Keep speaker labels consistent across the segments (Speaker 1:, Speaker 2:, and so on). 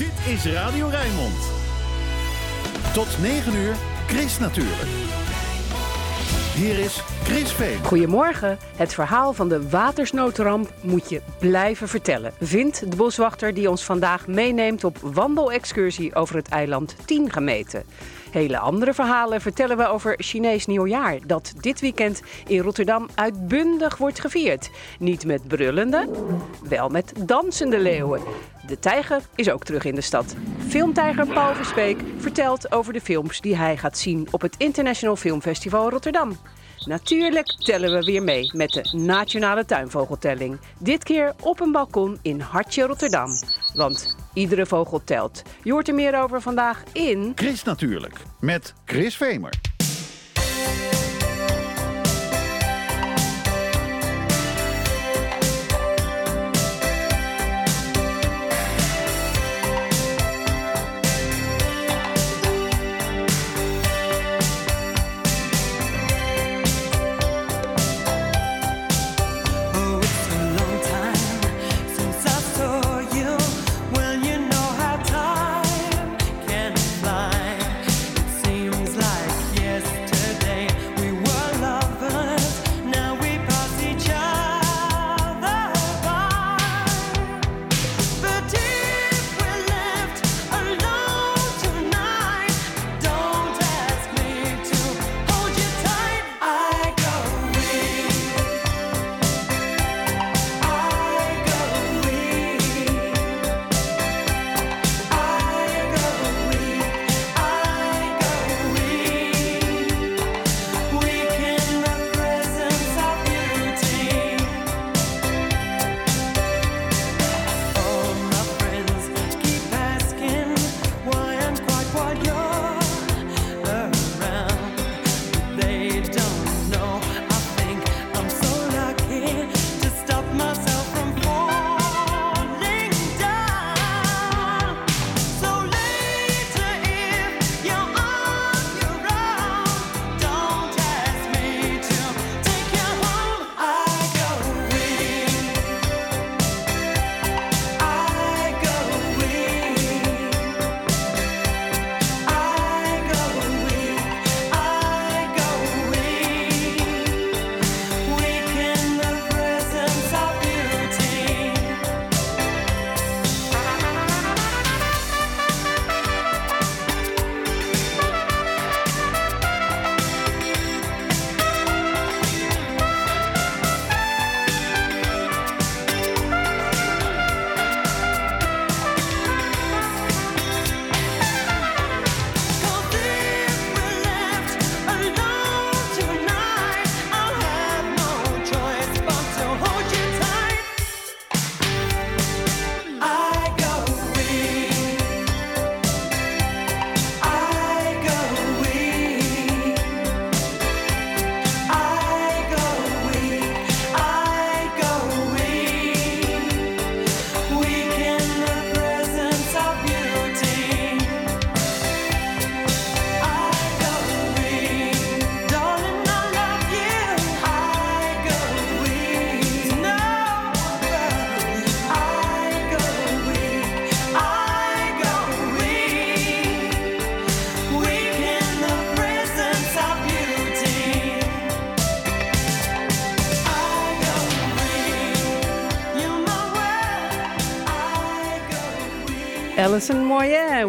Speaker 1: Dit is Radio Rijnmond. Tot 9 uur, Chris natuurlijk. Hier is Chris Veen.
Speaker 2: Goedemorgen. Het verhaal van de watersnoodramp moet je blijven vertellen. Vindt de boswachter die ons vandaag meeneemt op wandelexcursie over het eiland 10 gemeten. Hele andere verhalen vertellen we over Chinees nieuwjaar, dat dit weekend in Rotterdam uitbundig wordt gevierd. Niet met brullende, wel met dansende leeuwen. De tijger is ook terug in de stad. Filmtijger Paul Verspeek vertelt over de films die hij gaat zien op het International Filmfestival Rotterdam. Natuurlijk tellen we weer mee met de Nationale Tuinvogeltelling. Dit keer op een balkon in Hartje Rotterdam. Want iedere vogel telt. Je hoort er meer over vandaag in...
Speaker 1: Chris natuurlijk, met Chris Vemer.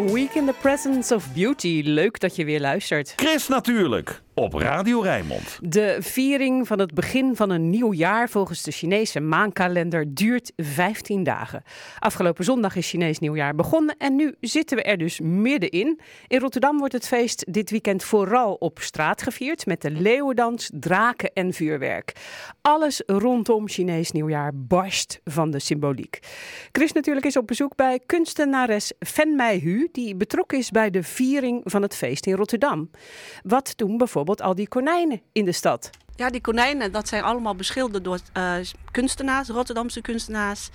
Speaker 2: Week in the Presence of Beauty. Leuk dat je weer luistert.
Speaker 1: Chris natuurlijk, op Radio Rijnmond.
Speaker 2: De viering van het begin van een nieuw jaar volgens de Chinese maankalender duurt 15 dagen. Afgelopen zondag is Chinees nieuwjaar begonnen en nu zitten we er dus middenin. In Rotterdam wordt het feest dit weekend vooral op straat gevierd met de leeuwendans, draken en vuurwerk. Alles rondom Chinees nieuwjaar barst van de symboliek. Chris natuurlijk is op bezoek bij kunstenares Fen Mei Hu, die betrokken is bij de viering van het feest in Rotterdam. Wat doen bijvoorbeeld al die konijnen in de stad?
Speaker 3: Ja, die konijnen, dat zijn allemaal beschilderd door eh, kunstenaars, Rotterdamse kunstenaars.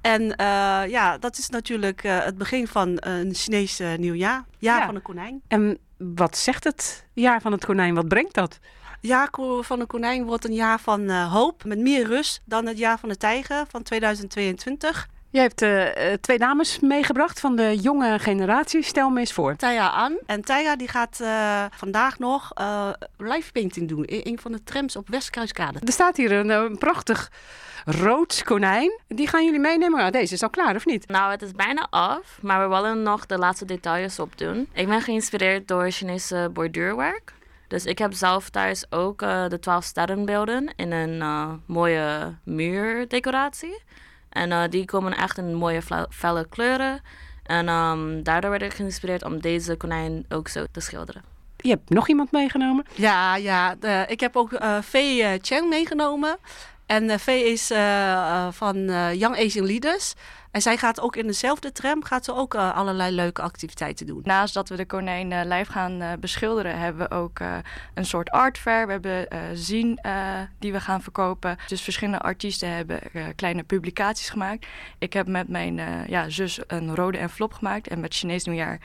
Speaker 3: En eh, ja, dat is natuurlijk eh, het begin van een Chinees eh, nieuwjaar. Jaar
Speaker 2: Ja.
Speaker 3: van een konijn.
Speaker 2: En wat zegt het jaar van het konijn? Wat brengt dat?
Speaker 3: Jaar van een konijn wordt een jaar van hoop, met meer rust dan het jaar van de tijger van 2022.
Speaker 2: Je hebt eh, eh, twee dames meegebracht van de jonge generatie. Stel me eens voor.
Speaker 3: Taya aan. En Taya die gaat eh, vandaag nog eh live painting doen in een van de trams op Westkruiskade.
Speaker 2: Er staat hier een, prachtig rood konijn. Die gaan jullie meenemen. Nou, deze is al klaar, of niet?
Speaker 4: Nou, het is bijna af, maar we willen nog de laatste details opdoen. Ik ben geïnspireerd door Chinese borduurwerk. Dus ik heb zelf thuis ook eh, de 12 sterrenbeelden in een mooie muurdecoratie. En eh, die komen echt in mooie felle kleuren. En ehm, daardoor werd ik geïnspireerd om deze konijn ook zo te schilderen.
Speaker 2: Je hebt nog iemand meegenomen.
Speaker 3: Ja, ja. de- ik heb ook eh Vee eh, Cheng meegenomen. En eh Vee is van eh, Young Asian Leaders. En zij gaat ook in dezelfde tram gaat ze ook eh, allerlei leuke activiteiten doen.
Speaker 5: Naast dat we de konijn eh, live gaan eh, beschilderen, hebben we ook een soort art fair. We hebben zien die we gaan verkopen. Dus verschillende artiesten hebben kleine publicaties gemaakt. Ik heb met mijn ja, zus een rode envelop gemaakt. En met Chinees Nieuwjaar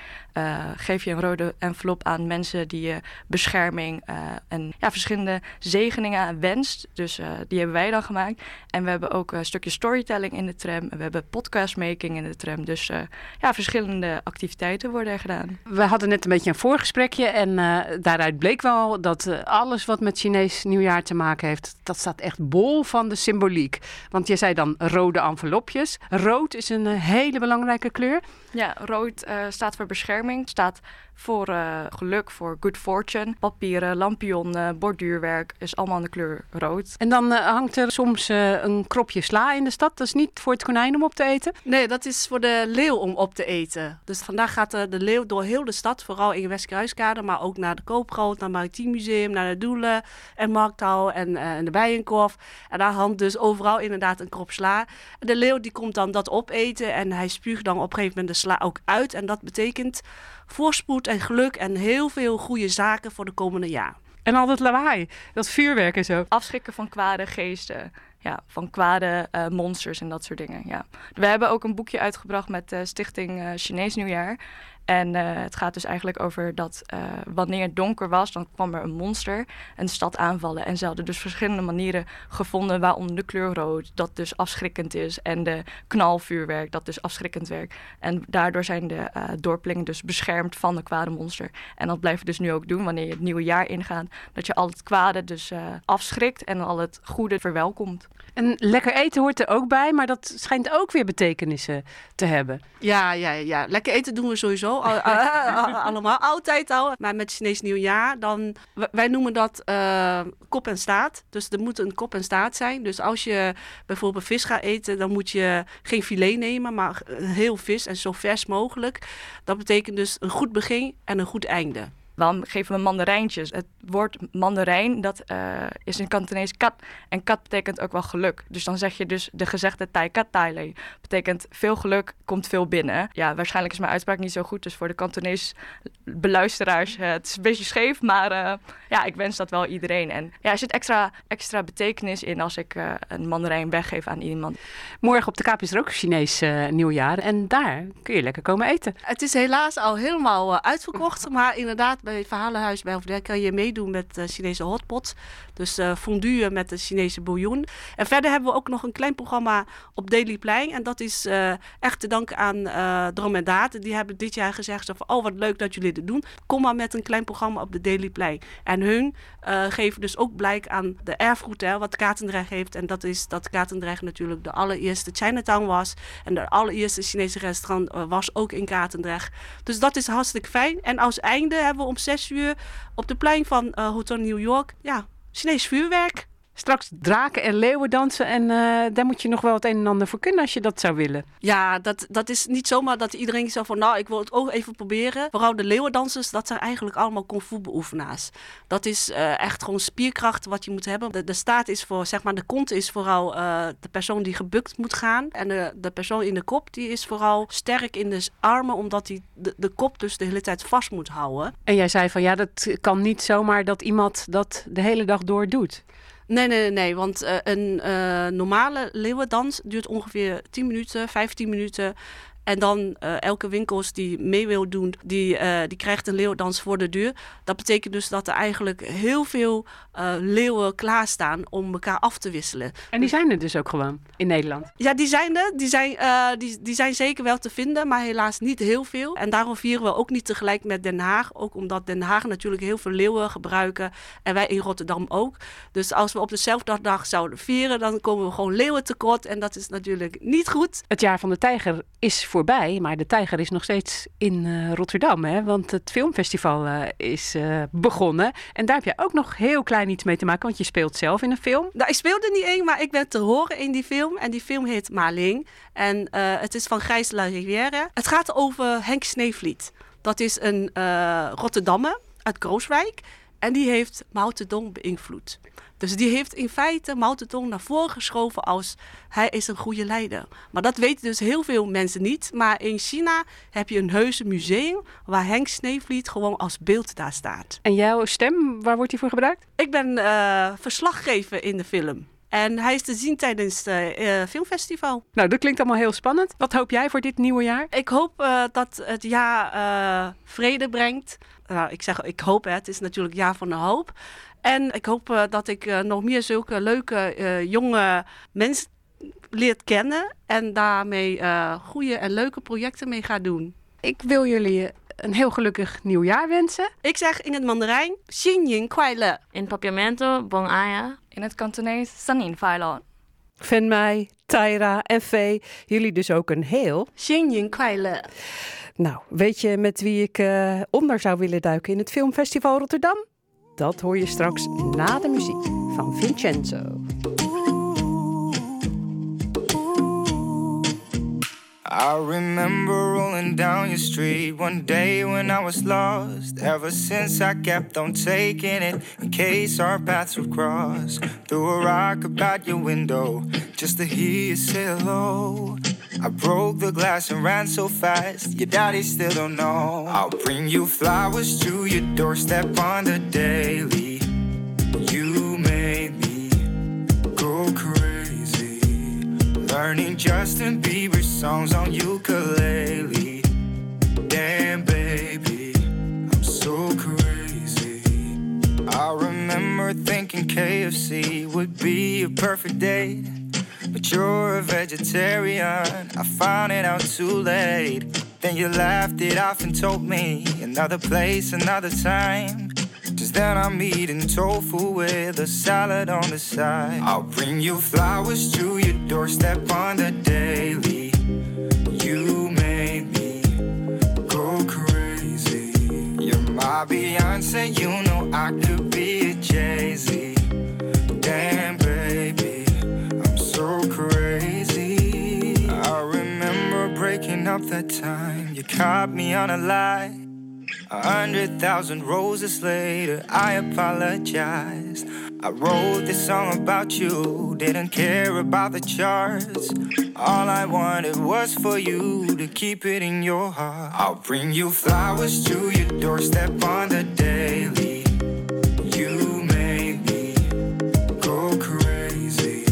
Speaker 5: geef je een rode envelop aan mensen die je bescherming en ja, verschillende zegeningen wenst. Dus die hebben wij dan gemaakt. En we hebben ook een stukje storytelling in de tram. We hebben podcastmaking in de tram. Dus eh, ja, verschillende activiteiten worden er gedaan.
Speaker 2: We hadden net een beetje een voorgesprekje en eh, daaruit bleek wel dat eh, alles wat met Chinees nieuwjaar te maken heeft, dat staat echt bol van de symboliek. Want je zei dan rode envelopjes. Rood is een hele belangrijke kleur.
Speaker 5: Ja, rood eh, staat voor bescherming, staat voor eh, geluk, voor good fortune. Papieren, lampionnen, borduurwerk is allemaal in de kleur rood.
Speaker 2: En dan eh, hangt er soms eh, een kropje sla in de stad. Dat is niet voor het konijn om op te eten.
Speaker 3: Nee, dat is voor de leeuw om op te eten. Dus vandaag gaat eh, de leeuw door heel de stad, vooral in Westkruiskade, maar ook naar de Koopgroot, naar het Maritiem Museum, naar de Doelen en Markthal en, eh, en de Bijenkorf. En daar hangt dus overal inderdaad een krop sla. De leeuw die komt dan dat opeten en hij spuugt dan op een gegeven moment de sla ook uit. En dat betekent voorspoed en geluk en heel veel goede zaken voor de komende jaar.
Speaker 2: En al dat lawaai, dat vuurwerk en zo.
Speaker 5: Afschrikken van kwade geesten. Ja, van kwade eh, monsters en dat soort dingen. Ja. We hebben ook een boekje uitgebracht met de Stichting eh, Chinees Nieuwjaar. En eh, het gaat dus eigenlijk over dat eh, wanneer het donker was, dan kwam er een monster en de stad aanvallen. En ze hadden dus verschillende manieren gevonden, waaronder de kleur rood, dat dus afschrikkend is. En de knalvuurwerk, dat dus afschrikkend werkt. En daardoor zijn de eh dorpelingen dus beschermd van de kwade monster. En dat blijven we dus nu ook doen wanneer je het nieuwe jaar ingaat. Dat je al het kwade dus eh, afschrikt en al het goede verwelkomt.
Speaker 2: En lekker eten hoort er ook bij, maar dat schijnt ook weer betekenissen te hebben.
Speaker 3: Ja, ja, ja. Lekker eten doen we sowieso. Al- al- allemaal. Altijd al. Maar met Chinees nieuwjaar, dan... Wij noemen dat eh, kop en staat. Dus er moet een kop en staat zijn. Dus als je bijvoorbeeld vis gaat eten, dan moet je geen filet nemen, maar heel vis en zo vers mogelijk. Dat betekent dus een goed begin en een goed einde.
Speaker 5: Waarom geven we mandarijntjes? Het woord mandarijn, dat eh, is in Kantonees kat. En kat betekent ook wel geluk. Dus dan zeg je dus de gezegde tai kat tai lei. Betekent veel geluk, komt veel binnen. Ja, waarschijnlijk is mijn uitspraak niet zo goed. Dus voor de Kantonees beluisteraars, eh, het is een beetje scheef. Maar eh, ja, ik wens dat wel iedereen. En ja, er zit extra, extra betekenis in als ik eh, een mandarijn weggeef aan iemand.
Speaker 2: Morgen op de Kaap is er ook Chinees eh, nieuwjaar. En daar kun je lekker komen eten.
Speaker 3: Het is helaas al helemaal uitverkocht. Maar inderdaad, bij het Verhalenhuis bij Hoofddijk kan je meedoen met eh, Chinese hotpot. Dus eh fondue met de Chinese bouillon. En verder hebben we ook nog een klein programma op Dailyplein. En dat is eh, echt te danken aan eh Dromedaat. Die hebben dit jaar gezegd van, oh wat leuk dat jullie dit doen. Kom maar met een klein programma op de Dailyplein. En hun geven dus ook blijk aan de erfgoed hè, wat Katendrecht heeft. En dat is dat Katendrecht natuurlijk de allereerste Chinatown was. En de allereerste Chinese restaurant was ook in Katendrecht. Dus dat is hartstikke fijn. En als einde hebben we om zes uur op de plein van eh, Hotel New York, ja, Chinees vuurwerk.
Speaker 2: Straks draken en leeuwen dansen. En eh, daar moet je nog wel het een en ander voor kunnen als je dat zou willen.
Speaker 3: Ja, dat, dat is niet zomaar dat iedereen zo van, nou, ik wil het ook even proberen. Vooral de leeuwendansers, dat zijn eigenlijk allemaal kung fu beoefenaars. Dat is eh, echt gewoon spierkracht wat je moet hebben. De, de staart is voor, zeg maar, de kont is vooral eh, de persoon die gebukt moet gaan. En de, de persoon in de kop, die is vooral sterk in de armen, omdat hij de, de kop dus de hele tijd vast moet houden.
Speaker 2: En jij zei van ja, dat kan niet zomaar dat iemand dat de hele dag door doet.
Speaker 3: Nee, nee, nee, nee. Want eh, een eh, normale leeuwendans duurt ongeveer 10 minuten, 15 minuten. En dan eh, elke winkels die mee wil doen, die, eh, die krijgt een leeuwdans voor de deur. Dat betekent dus dat er eigenlijk heel veel eh, leeuwen klaarstaan om elkaar af te wisselen.
Speaker 2: En die zijn er dus ook gewoon in Nederland.
Speaker 3: Ja, die zijn er. Die zijn, die, die zijn zeker wel te vinden, maar helaas niet heel veel. En daarom vieren we ook niet tegelijk met Den Haag. Ook omdat Den Haag natuurlijk heel veel leeuwen gebruiken. En wij in Rotterdam ook. Dus als we op dezelfde dag zouden vieren, dan komen we gewoon leeuwen tekort. En dat is natuurlijk niet goed.
Speaker 2: Het jaar van de tijger is voorbij, maar de tijger is nog steeds in eh, Rotterdam. Hè? Want het filmfestival eh, is eh, begonnen. En daar heb je ook nog heel klein iets mee te maken, want je speelt zelf in een film.
Speaker 3: Nou, ik speelde niet één, maar ik ben te horen in die film. En die film heet Maling. En het is van Gijs La Rivière. Het gaat over Henk Sneevliet. Dat is een Rotterdammer uit Krooswijk. En die heeft Mao Zedong beïnvloed. Dus die heeft in feite Mao Zedong naar voren geschoven als hij is een goede leider. Maar dat weten dus heel veel mensen niet. Maar in China heb je een heuse museum waar Henk Sneevliet gewoon als beeld daar staat.
Speaker 2: En jouw stem, waar wordt die voor gebruikt?
Speaker 3: Ik ben eh, verslaggever in de film. En hij is te zien tijdens het eh, filmfestival.
Speaker 2: Nou, dat klinkt allemaal heel spannend. Wat hoop jij voor dit nieuwe jaar?
Speaker 3: Ik hoop eh, dat het jaar vrede brengt. Nou, ik zeg, ik hoop, hè, het is natuurlijk jaar van de hoop. En ik hoop eh, dat ik eh, nog meer zulke leuke eh, jonge mensen leert kennen. En daarmee eh, goede en leuke projecten mee ga doen.
Speaker 2: Ik wil jullie een heel gelukkig nieuwjaar wensen.
Speaker 3: Ik zeg in het Mandarijn, Xin Yin Kwai Le.
Speaker 4: In Papiamento, Bong Aya.
Speaker 5: In het Kantonees, Sanin Failon.
Speaker 2: Van mij, Tyra en Vee, jullie dus ook een heel.
Speaker 3: Xin Yin Kwai Le.
Speaker 2: Nou, weet je met wie ik eh, onder zou willen duiken in het Filmfestival Rotterdam? Dat hoor je straks na de muziek van Vincenzo.
Speaker 6: I remember rolling down your street one day when I was lost. Ever since I kept on taking it in case our paths would cross. Threw a rock about your window just to hear you say hello. I broke the glass and ran so fast, your daddy still don't know. I'll bring you flowers to your doorstep on the daily. Learning Justin Bieber songs on ukulele. Damn, baby, I'm so crazy. I remember thinking KFC would be a perfect date. But you're a vegetarian, I found it out too late. Then you laughed it off and told me another place, another time. Then I'm eating tofu with a salad on the side. I'll bring you flowers to your doorstep on the daily. You made me go crazy. You're my Beyonce, you know I could be a Jay Z. Damn, baby, I'm so crazy. I remember breaking up that time. You caught me on a lie. A hundred thousand roses later, I apologize. I wrote this song about you, didn't care about the charts. All I wanted was for you to keep it in your heart. I'll bring you flowers to your doorstep on the daily. You made me go crazy.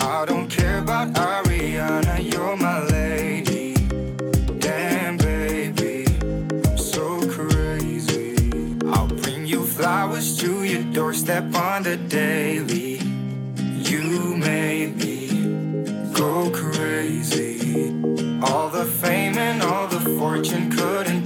Speaker 6: I don't care about Ariana, you're my flowers to your doorstep on the daily. You made me go crazy. All the fame and all the fortune couldn't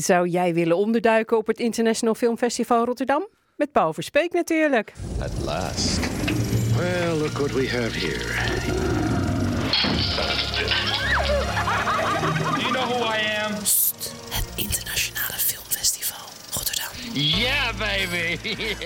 Speaker 2: zou jij willen onderduiken op het International Film Festival Rotterdam? Met Paul Verspeek natuurlijk.
Speaker 7: At last. Well, look what we have here.
Speaker 8: You know who I am? Yeah, baby.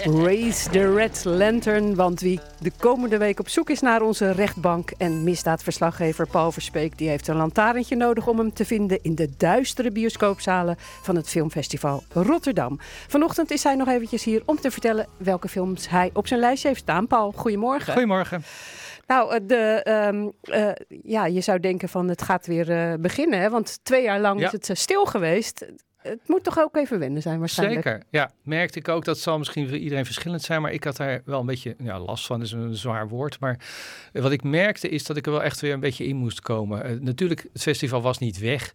Speaker 2: Raise the Red Lantern, want wie de komende week op zoek is naar onze rechtbank en misdaadverslaggever Paul Verspeek, die heeft een lantaarntje nodig om hem te vinden in de duistere bioscoopzalen van het filmfestival Rotterdam. Vanochtend is hij nog eventjes hier om te vertellen welke films hij op zijn lijstje heeft staan. Paul, goedemorgen.
Speaker 9: Goedemorgen.
Speaker 2: Nou, eh, de, ehm, eh, ja, je zou denken van het gaat weer eh, beginnen, hè? want twee jaar lang
Speaker 9: Ja.
Speaker 2: is het stil geweest. Het moet toch ook even wennen zijn waarschijnlijk.
Speaker 9: Zeker, ja. Merkte ik ook, dat zal misschien voor iedereen verschillend zijn, maar ik had daar wel een beetje, ja, last van is een zwaar woord, maar wat ik merkte is dat ik er wel echt weer een beetje in moest komen. Eh, natuurlijk, het festival was niet weg.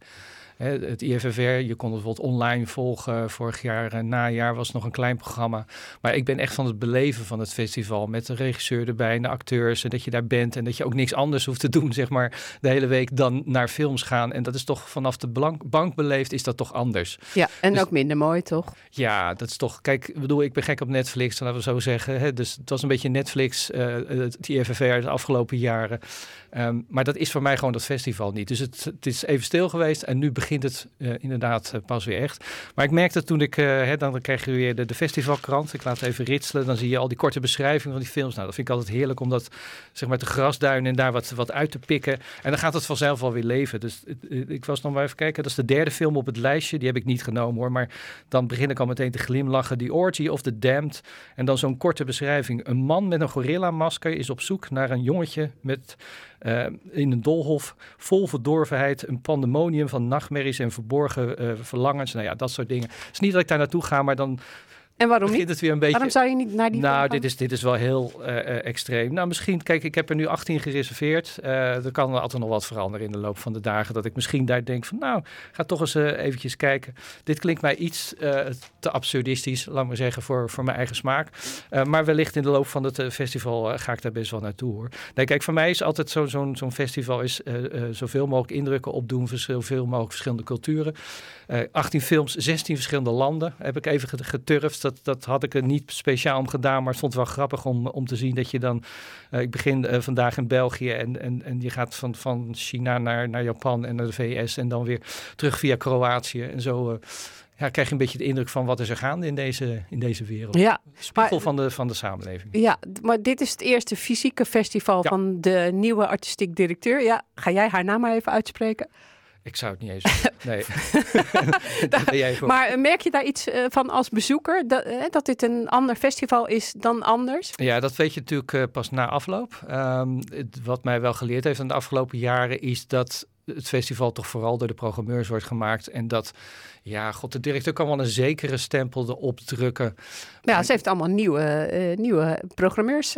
Speaker 9: Het IFFR, je kon het bijvoorbeeld online volgen. Vorig jaar, eh, najaar, was nog een klein programma. Maar ik ben echt van het beleven van het festival. Met de regisseur erbij en de acteurs. En dat je daar bent en dat je ook niks anders hoeft te doen, zeg maar, de hele week dan naar films gaan. En dat is toch vanaf de bank beleefd, is dat toch anders.
Speaker 2: Ja, en
Speaker 9: Dus-
Speaker 2: ook minder mooi, toch?
Speaker 9: Ja, dat is toch. Kijk, ik bedoel, ik ben gek op Netflix, laten we zo zeggen. Hè? Dus het was een beetje Netflix, eh het IFFR de afgelopen jaren. Ehm, maar dat is voor mij gewoon dat festival niet. Dus het, het is even stil geweest en nu begint het eh, inderdaad eh, pas weer echt. Maar ik merkte toen ik, eh, hè, dan krijg je weer de, de festivalkrant. Ik laat even ritselen, dan zie je al die korte beschrijvingen van die films. Nou, dat vind ik altijd heerlijk om dat, zeg maar, te grasduinen en daar wat, wat uit te pikken. En dan gaat het vanzelf wel weer leven. Dus ik was nog maar even kijken, dat is de derde film op het lijstje. Die heb ik niet genomen hoor, maar dan begin ik al meteen te glimlachen. The Orgy of the Damned. En dan zo'n korte beschrijving. Een man met een gorilla-masker is op zoek naar een jongetje met, eh, in een doolhof vol verdorvenheid. Een pandemonium van nachtmerries en verborgen eh, verlangens. Nou ja, dat soort dingen. Het is niet dat ik daar naartoe ga, maar dan
Speaker 2: En waarom niet?
Speaker 9: het weer een beetje...
Speaker 2: Waarom zou je niet naar die
Speaker 9: Nou, dit is, dit is wel heel eh, eh, extreem. Nou, misschien, kijk, ik heb er nu 18 gereserveerd. Eh, er kan altijd nog wat veranderen in de loop van de dagen. Dat ik misschien daar denk van, nou, ga toch eens eventjes kijken. Dit klinkt mij iets te absurdistisch, laat maar zeggen, voor, voor mijn eigen smaak. Maar wellicht in de loop van het festival ga ik daar best wel naartoe, hoor. Nee, kijk, voor mij is altijd zo- zo'n zo'n festival is zoveel mogelijk indrukken opdoen, voor zoveel mogelijk verschillende culturen. Eh 18 films, 16 verschillende landen heb ik even get- geturfd. Dat, dat had ik er niet speciaal om gedaan, maar het vond het wel grappig om, om te zien dat je dan... eh, ik begin eh, vandaag in België en, en, en je gaat van, van China naar, naar Japan en naar de VS en dan weer terug via Kroatië. En zo eh, ja, krijg je een beetje de indruk van wat is er gaande in deze, in deze wereld.
Speaker 2: Ja,
Speaker 9: Spiegel
Speaker 2: maar-
Speaker 9: van, de, van de samenleving.
Speaker 2: Ja, maar dit is het eerste fysieke festival
Speaker 9: Ja.
Speaker 2: van de nieuwe artistiek directeur. Ja, ga jij haar naam maar even uitspreken?
Speaker 9: Ik zou het niet eens. Nee. Daar.
Speaker 2: Maar eh, merk je daar iets eh, van als bezoeker? Dat, eh, dat dit een ander festival is dan anders?
Speaker 9: Ja, dat weet je natuurlijk pas na afloop. Ehm, het- wat mij wel geleerd heeft in de afgelopen jaren is dat het festival toch vooral door de programmeurs wordt gemaakt. En dat, ja, god, de directeur kan wel een zekere stempel erop drukken.
Speaker 2: Ja, ze heeft allemaal nieuwe, nieuwe programmeurs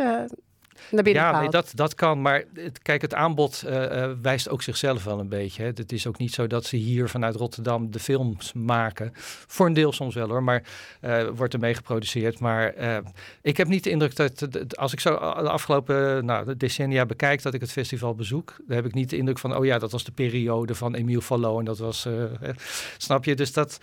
Speaker 9: Ja, nee, dat, dat kan. Maar het, kijk, het aanbod eh, eh, wijst ook zichzelf wel een beetje. Hè. Het is ook niet zo dat ze hier vanuit Rotterdam de films maken. Voor een deel soms wel hoor, maar eh, wordt er mee geproduceerd. Maar ik heb niet de indruk dat, als ik zo de afgelopen nou, de decennia bekijk dat ik het festival bezoek, dan heb ik niet de indruk van, oh ja, dat was de periode van Emile Fallo en dat was, snap je? Dus dat...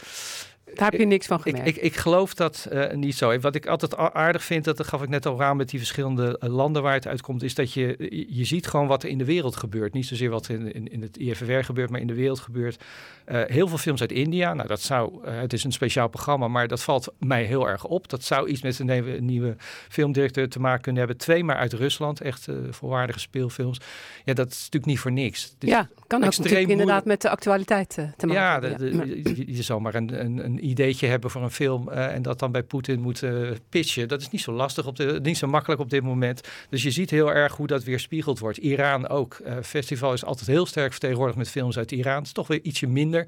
Speaker 2: Daar heb je niks van
Speaker 9: Ik,
Speaker 2: gemerkt.
Speaker 9: ik, ik geloof dat eh, niet zo. Wat ik altijd aardig vind, dat, gaf ik net al aan met die verschillende eh, landen waar het uitkomt, is dat je, je- ziet gewoon wat er in de wereld gebeurt. Niet zozeer wat in, in, in het IFWR gebeurt, maar in de wereld gebeurt. Eh, heel veel films uit India. Nou, dat zou, het is een speciaal programma, maar dat valt mij heel erg op. Dat zou iets met een nieuwe, nieuwe filmdirecteur te maken kunnen hebben. Twee maar uit Rusland, echt volwaardige speelfilms. Ja, dat is natuurlijk niet voor niks.
Speaker 2: Ja, kan ook natuurlijk inderdaad met de actualiteit te maken
Speaker 9: Ja, de,
Speaker 2: hebben.
Speaker 9: de-
Speaker 2: Ja.
Speaker 9: Je, je zal maar een, een, een ideetje hebben voor een film eh, en dat dan bij Poetin moet eh, pitchen. Dat is niet zo lastig, op de, niet zo makkelijk op dit moment. Dus je ziet heel erg hoe dat weer spiegeld wordt. Iran ook. Eh festival is altijd heel sterk vertegenwoordigd met films uit Iran. Het is toch weer ietsje minder,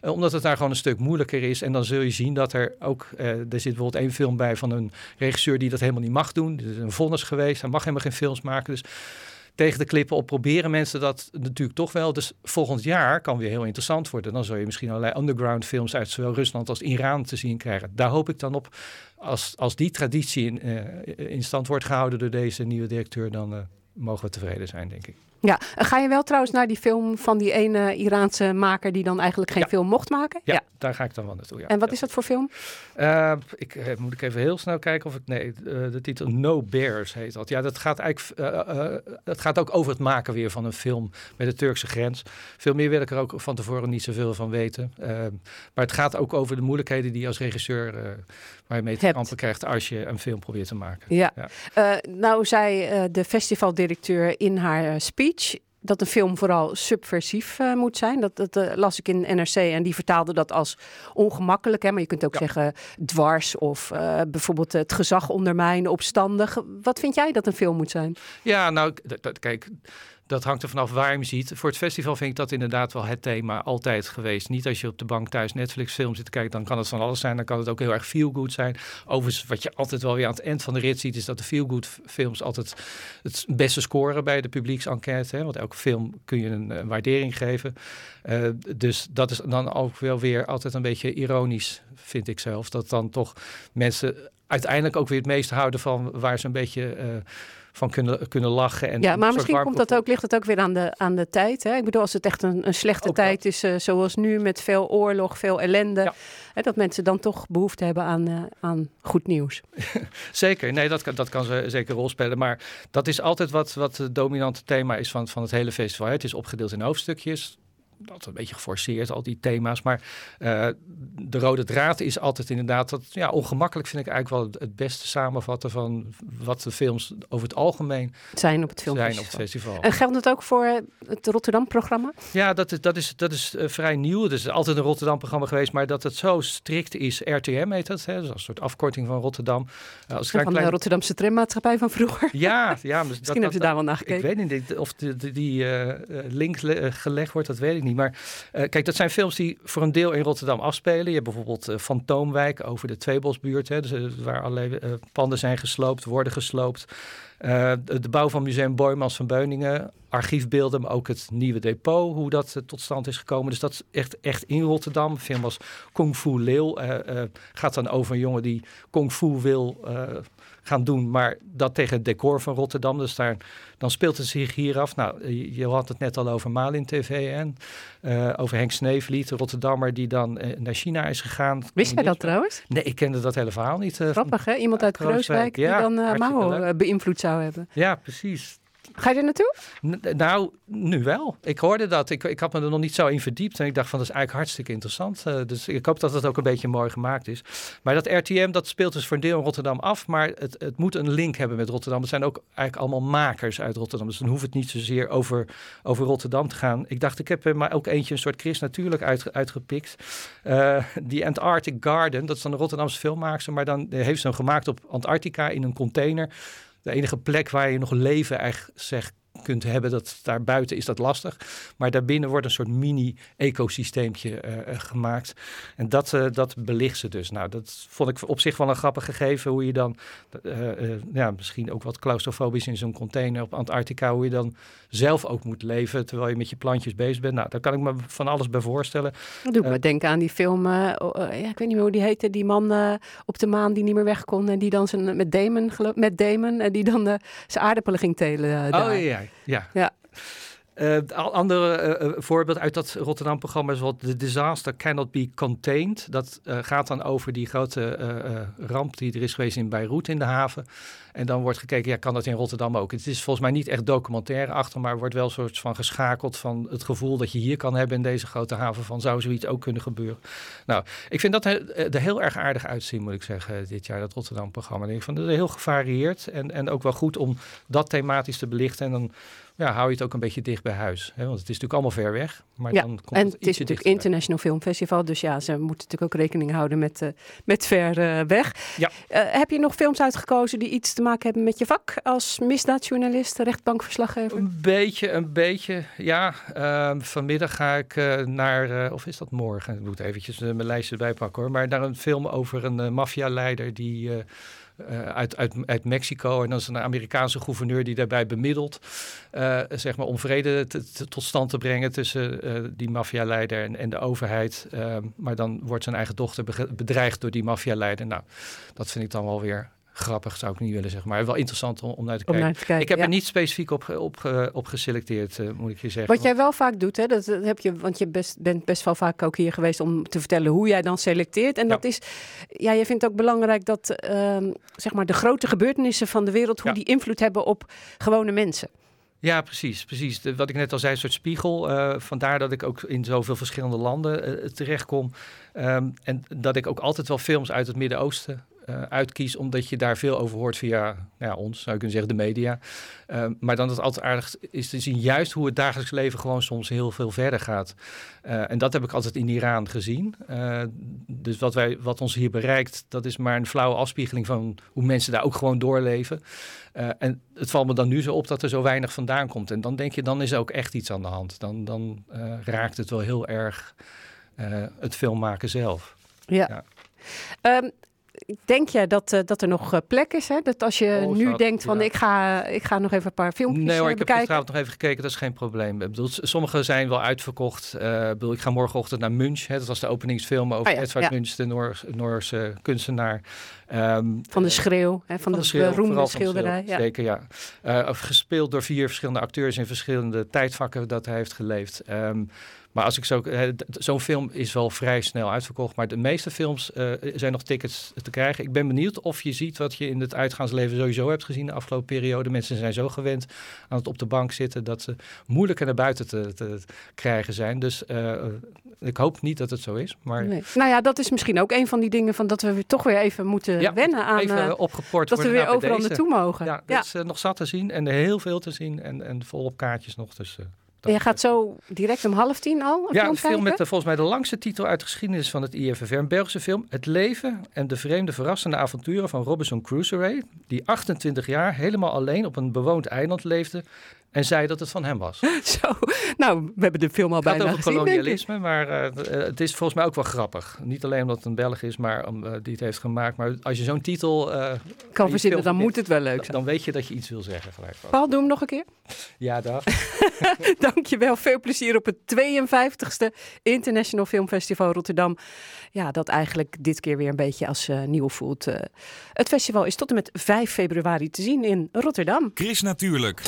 Speaker 9: eh, omdat het daar gewoon een stuk moeilijker is. En dan zul je zien dat er ook, er zit bijvoorbeeld één film bij van een regisseur die dat helemaal niet mag doen. Er is een vonnis geweest, hij mag helemaal geen films maken. Dus tegen de klippen op proberen mensen dat natuurlijk toch wel. Dus volgend jaar kan weer heel interessant worden. Dan zou je misschien allerlei underground films uit zowel Rusland als Iran te zien krijgen. Daar hoop ik dan op. Als, als die traditie in, eh, in stand wordt gehouden door deze nieuwe directeur, dan eh, mogen we tevreden zijn, denk ik.
Speaker 2: Ja, en ga je wel trouwens naar die film van die ene Iraanse maker die dan eigenlijk geen
Speaker 9: Ja.
Speaker 2: film mocht maken?
Speaker 9: Ja, daar ga ik dan wel naartoe. Ja.
Speaker 2: En wat is dat voor film?
Speaker 9: Eh, ik, eh, moet ik even heel snel kijken of ik. Nee, eh, de titel No Bears heet dat. Ja, dat gaat eigenlijk. eh, eh, dat gaat ook over het maken weer van een film met de Turkse grens. Veel meer wil ik er ook van tevoren niet zoveel van weten. Eh, maar het gaat ook over de moeilijkheden die je als regisseur. Waar je mee kampen krijgt als je een film probeert te maken.
Speaker 2: Ja.
Speaker 9: Ja.
Speaker 2: Eh, nou zei eh, de festivaldirecteur in haar eh, speech dat een film vooral subversief moet zijn. Dat, dat las ik in NRC en die vertaalde dat als ongemakkelijk. Hè? Maar je kunt ook
Speaker 9: Ja.
Speaker 2: zeggen dwars of bijvoorbeeld het gezag ondermijnen, opstandig. Wat vind jij dat een film moet zijn?
Speaker 9: Ja, nou, kijk, dat hangt er vanaf waar je hem ziet. Voor het festival vind ik dat inderdaad wel het thema altijd geweest. Niet als je op de bank thuis Netflix film zit te kijken, dan kan het van alles zijn. Dan kan het ook heel erg feel-good zijn. Overigens, wat je altijd wel weer aan het eind van de rit ziet, is dat de feel-good f- films altijd het beste scoren bij de publieksenquête. Hè? Want elke film kun je een, eh, waardering geven. Eh, dus dat is dan ook wel weer altijd een beetje ironisch, vind ik zelf. Dat dan toch mensen uiteindelijk ook weer het meeste houden van waar ze een beetje... eh, van kunnen, kunnen lachen. En
Speaker 2: ja, maar misschien komt dat ook, ligt het ook weer aan de, aan de tijd. Hè? Ik bedoel, als het echt een, een slechte
Speaker 9: Ook
Speaker 2: tijd is, eh, zoals nu, met veel oorlog, veel ellende.
Speaker 9: Ja.
Speaker 2: Hè, dat mensen dan toch behoefte hebben aan, eh, aan goed nieuws.
Speaker 9: Zeker, nee, dat kan, dat kan ze zeker een rol spelen. Maar dat is altijd wat, wat het dominante thema is van, van het hele festival. hè. Het is opgedeeld in hoofdstukjes. Dat een beetje geforceerd, al die thema's. Maar eh, de rode draad is altijd inderdaad dat. Ja, ongemakkelijk vind ik eigenlijk wel het, het beste samenvatten van wat de films over het algemeen
Speaker 2: Zijn op het
Speaker 9: zijn
Speaker 2: filmfestival.
Speaker 9: op het festival.
Speaker 2: En geldt het ook voor het Rotterdam-programma?
Speaker 9: Ja, dat is, dat is, dat is eh, vrij nieuw. Het is altijd een Rotterdam-programma geweest, maar dat het zo strikt is. RTM heet dat, hè? Dus een soort afkorting van Rotterdam. Eh, als
Speaker 2: Van
Speaker 9: klein,
Speaker 2: de Rotterdamse trammaatschappij van vroeger.
Speaker 9: Ja, ja.
Speaker 2: Misschien hebben ze daar wel naar
Speaker 9: Ik
Speaker 2: gekeken.
Speaker 9: weet niet of de, de- die link le- gelegd wordt, dat weet ik niet. Maar eh, kijk, dat zijn films die voor een deel in Rotterdam afspelen. Je hebt bijvoorbeeld eh, Fantoomwijk over de Tweebosbuurt, hè, dus, eh, waar allerlei panden zijn gesloopt, worden gesloopt. De, de bouw van Museum Boymans van Beuningen, archiefbeelden, maar ook het nieuwe depot, hoe dat tot stand is gekomen. Dus dat is echt, echt in Rotterdam. Een film als Kung Fu Leeuw gaat dan over een jongen die Kung Fu wil gaan doen, maar dat tegen het decor van Rotterdam. Dus daar, dan speelt het zich hier af. Nou, je, had het net al over Malin TV en eh, over Henk Sneevliet, de Rotterdammer die dan eh, naar China is gegaan.
Speaker 2: Wist jij dat trouwens?
Speaker 9: Nee, ik kende dat hele verhaal niet. van-
Speaker 2: Grappig, hè? Iemand uit
Speaker 9: Krooswijk,
Speaker 2: Krooswijk die
Speaker 9: ja,
Speaker 2: dan Mao beïnvloed zou hebben.
Speaker 9: Ja, precies.
Speaker 2: Ga je er naartoe?
Speaker 9: Nou, nu wel. Ik hoorde dat. Ik, ik had me er nog niet zo in verdiept. En ik dacht van, dat is eigenlijk hartstikke interessant. Eh, dus ik hoop dat het ook een beetje mooi gemaakt is. Maar dat RTM, dat speelt dus voor een deel in Rotterdam af. Maar het, het moet een link hebben met Rotterdam. Het zijn ook eigenlijk allemaal makers uit Rotterdam. Dus dan hoeft het niet zozeer over, over Rotterdam te gaan. Ik dacht, ik heb er maar ook eentje een soort Chris natuurlijk uit, uitgepikt. Eh, die Antarctic Garden, dat is dan een Rotterdamse filmmaakster. Maar dan eh, heeft ze hem gemaakt op Antarctica in een container. De enige plek waar je nog leven eigenlijk zeg, kunt hebben, dat daar buiten is dat lastig. Maar daarbinnen wordt een soort mini-ecosysteempje eh, eh, gemaakt. En dat, eh, dat belicht ze dus. Nou, dat vond ik op zich wel een grappig gegeven. Hoe je dan, ja, misschien ook wat claustrofobisch in zo'n container op Antarctica, hoe je dan zelf ook moet leven terwijl je met je plantjes bezig bent. Nou, daar kan ik me van alles bij voorstellen.
Speaker 2: Dat me
Speaker 9: Eh,
Speaker 2: denken aan die film, oh, eh, ja, ik weet niet meer hoe die heette, die man op de maan die niet meer weg kon en die dan zijn, met Damon, geloof, met Damon, en die dan zijn aardappelen ging telen.
Speaker 9: Oh ja, ja.
Speaker 2: Ja.
Speaker 9: Eh, al andere eh, eh, voorbeeld uit dat Rotterdam-programma is wat The Disaster Cannot Be Contained. Dat eh, gaat dan over die grote eh, eh, ramp die er is geweest in Beirut in de haven. En dan wordt gekeken, ja, kan dat in Rotterdam ook? Het is volgens mij niet echt documentaire achter, maar wordt wel een soort van geschakeld van het gevoel dat je hier kan hebben in deze grote haven van zou zoiets ook kunnen gebeuren. Nou, ik vind dat er heel erg aardig uitzien, moet ik zeggen, dit jaar, dat Rotterdam-programma. Ik dat is heel gevarieerd en, en ook wel goed om dat thematisch te belichten. En dan ja, hou je het ook een beetje dicht bij huis. Hè? Want het is natuurlijk allemaal ver weg. Maar
Speaker 2: Ja,
Speaker 9: dan komt
Speaker 2: en
Speaker 9: het,
Speaker 2: het is natuurlijk. International Film Festival, dus ja, ze moeten natuurlijk ook rekening houden met, eh, met ver eh, weg.
Speaker 9: Ja.
Speaker 2: Eh, heb je nog films uitgekozen die iets te maken hebben met je vak als misdaadjournalist, rechtbankverslaggever?
Speaker 9: Een beetje, een beetje. Ja, ehm, vanmiddag ga ik naar, of is dat morgen? Ik moet eventjes mijn lijstje bijpakken hoor. Maar naar een film over een maffialeider die... eh, uit, uit, Mexico. En dan is een Amerikaanse gouverneur die daarbij bemiddelt. eh, zeg maar om vrede tot stand te brengen tussen eh, die maffialeider en, en de overheid. Maar dan wordt zijn eigen dochter bedreigd door die maffialeider. Nou, dat vind ik dan wel weer grappig zou ik niet willen zeggen, maar wel interessant om, om naar te
Speaker 2: Om
Speaker 9: kijken.
Speaker 2: naar te kijken,
Speaker 9: ik heb
Speaker 2: ja.
Speaker 9: er niet specifiek op, op, ge- op geselecteerd, eh, moet ik je zeggen.
Speaker 2: Wat jij wel vaak doet, hè, dat, heb je, want je best, bent best wel vaak ook hier geweest om te vertellen hoe jij dan selecteert. En dat is, ja, je vindt ook belangrijk dat ehm, zeg maar de grote gebeurtenissen van de wereld, hoe
Speaker 9: Ja.
Speaker 2: die invloed hebben op gewone mensen.
Speaker 9: Ja, precies. precies. De- wat ik net al zei, een soort spiegel. Eh, vandaar dat ik ook in zoveel verschillende landen eh, terechtkom. Ehm, en dat ik ook altijd wel films uit het Midden-Oosten eh, uitkies, omdat je daar veel over hoort via nou ja, ons, zou je kunnen zeggen, de media. Ehm, maar dan is het altijd aardig is te zien juist hoe het dagelijks leven gewoon soms heel veel verder gaat. Eh, en dat heb ik altijd in Iran gezien. Eh, dus wat, wij, wat ons hier bereikt, dat is maar een flauwe afspiegeling van hoe mensen daar ook gewoon doorleven. En het valt me dan nu zo op dat er zo weinig vandaan komt. En dan denk je, dan is er ook echt iets aan de hand. Dan, dan raakt het wel heel erg het filmmaken zelf.
Speaker 2: Ja.
Speaker 9: Ja.
Speaker 2: Ehm, denk jij dat, eh, dat er nog eh, plek is? Hè? Dat als je
Speaker 9: Oh,
Speaker 2: nu denkt van
Speaker 9: ja.
Speaker 2: ik, ga, ik ga nog even een paar filmpjes
Speaker 9: Nee hoor,
Speaker 2: eh,
Speaker 9: ik heb
Speaker 2: bekijken.
Speaker 9: gisteravond nog even gekeken, dat is geen probleem. Ik bedoel, sommige zijn wel uitverkocht. Ik, bedoel, ik ga morgenochtend naar Munch. Hè, dat was de openingsfilm over
Speaker 2: Oh ja,
Speaker 9: Edvard
Speaker 2: ja.
Speaker 9: Munch, de Noors- Noorse kunstenaar. Ehm,
Speaker 2: Van de schreeuw, hè, van, de,
Speaker 9: schreeuw,
Speaker 2: beroemde
Speaker 9: de
Speaker 2: schilderij.
Speaker 9: schreeuw. Zeker, ja. Gespeeld door vier verschillende acteurs in verschillende tijdvakken dat hij heeft geleefd. Ehm, maar als ik zo, eh, zo'n film is wel vrij snel uitverkocht. Maar de meeste films eh, zijn nog tickets te krijgen. Ik ben benieuwd of je ziet wat je in het uitgaansleven sowieso hebt gezien de afgelopen periode. Mensen zijn zo gewend aan het op de bank zitten dat ze moeilijker naar buiten te, te krijgen zijn. Dus eh, ik hoop niet dat het zo is. Maar
Speaker 2: Nee. Nou ja, dat is misschien ook een van die dingen van dat we weer toch weer even moeten
Speaker 9: Ja,
Speaker 2: wennen aan
Speaker 9: even
Speaker 2: eh,
Speaker 9: opgeport
Speaker 2: dat we weer overal
Speaker 9: deze.
Speaker 2: naartoe mogen.
Speaker 9: Ja,
Speaker 2: Ja.
Speaker 9: er is eh, nog zat te zien en er heel veel te zien en, en volop kaartjes nog. Dus, eh,
Speaker 2: En je gaat zo direct om half tien al een
Speaker 9: ja,
Speaker 2: film
Speaker 9: een film met de, volgens mij de langste titel uit de geschiedenis van het IFFR. Een Belgische film. Het leven en de vreemde verrassende avonturen van Robinson Crusoe. Die 28 jaar helemaal alleen op een bewoond eiland leefde. En zei dat het van hem was.
Speaker 2: Zo, nou, we hebben de film al
Speaker 9: Het gaat
Speaker 2: bijna
Speaker 9: over
Speaker 2: gezien, denk ik.
Speaker 9: kolonialisme, maar eh, eh, het is volgens mij ook wel grappig. Niet alleen omdat het een Belg is, maar om, eh, die het heeft gemaakt. Maar als je zo'n titel eh, je
Speaker 2: verzinnen, dan moet het wel leuk zijn.
Speaker 9: Dan weet je dat je iets wil zeggen gelijk.
Speaker 2: Paul, doe hem nog een keer.
Speaker 9: Ja, dag.
Speaker 2: Dankjewel. Veel plezier op het 52e International Film Festival Rotterdam. Ja, dat eigenlijk dit keer weer een beetje als eh, nieuw voelt. Het festival is tot en met 5 februari te zien in Rotterdam.
Speaker 10: Chris Natuurlijk.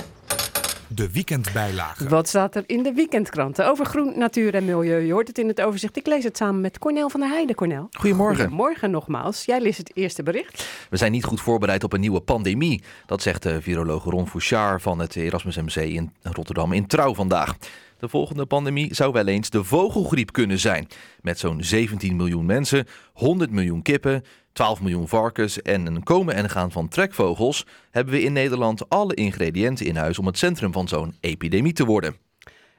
Speaker 10: De weekendbijlage.
Speaker 2: Wat staat er in de weekendkranten over groen, natuur en milieu? Je hoort het in het overzicht. Ik lees het samen met Cornel van der Heijden. Cornel.
Speaker 11: Goedemorgen.
Speaker 2: Goedemorgen nogmaals. Jij leest het eerste bericht.
Speaker 11: We zijn niet goed voorbereid op een nieuwe pandemie. Dat zegt de viroloog Ron Fouchard van het Erasmus MC in Rotterdam in Trouw vandaag. De volgende pandemie zou wel eens de vogelgriep kunnen zijn. Met zo'n 17 miljoen mensen, 100 miljoen kippen, 12 miljoen varkens en een komen en gaan van trekvogels... hebben we in Nederland alle ingrediënten in huis om het centrum van zo'n epidemie te worden.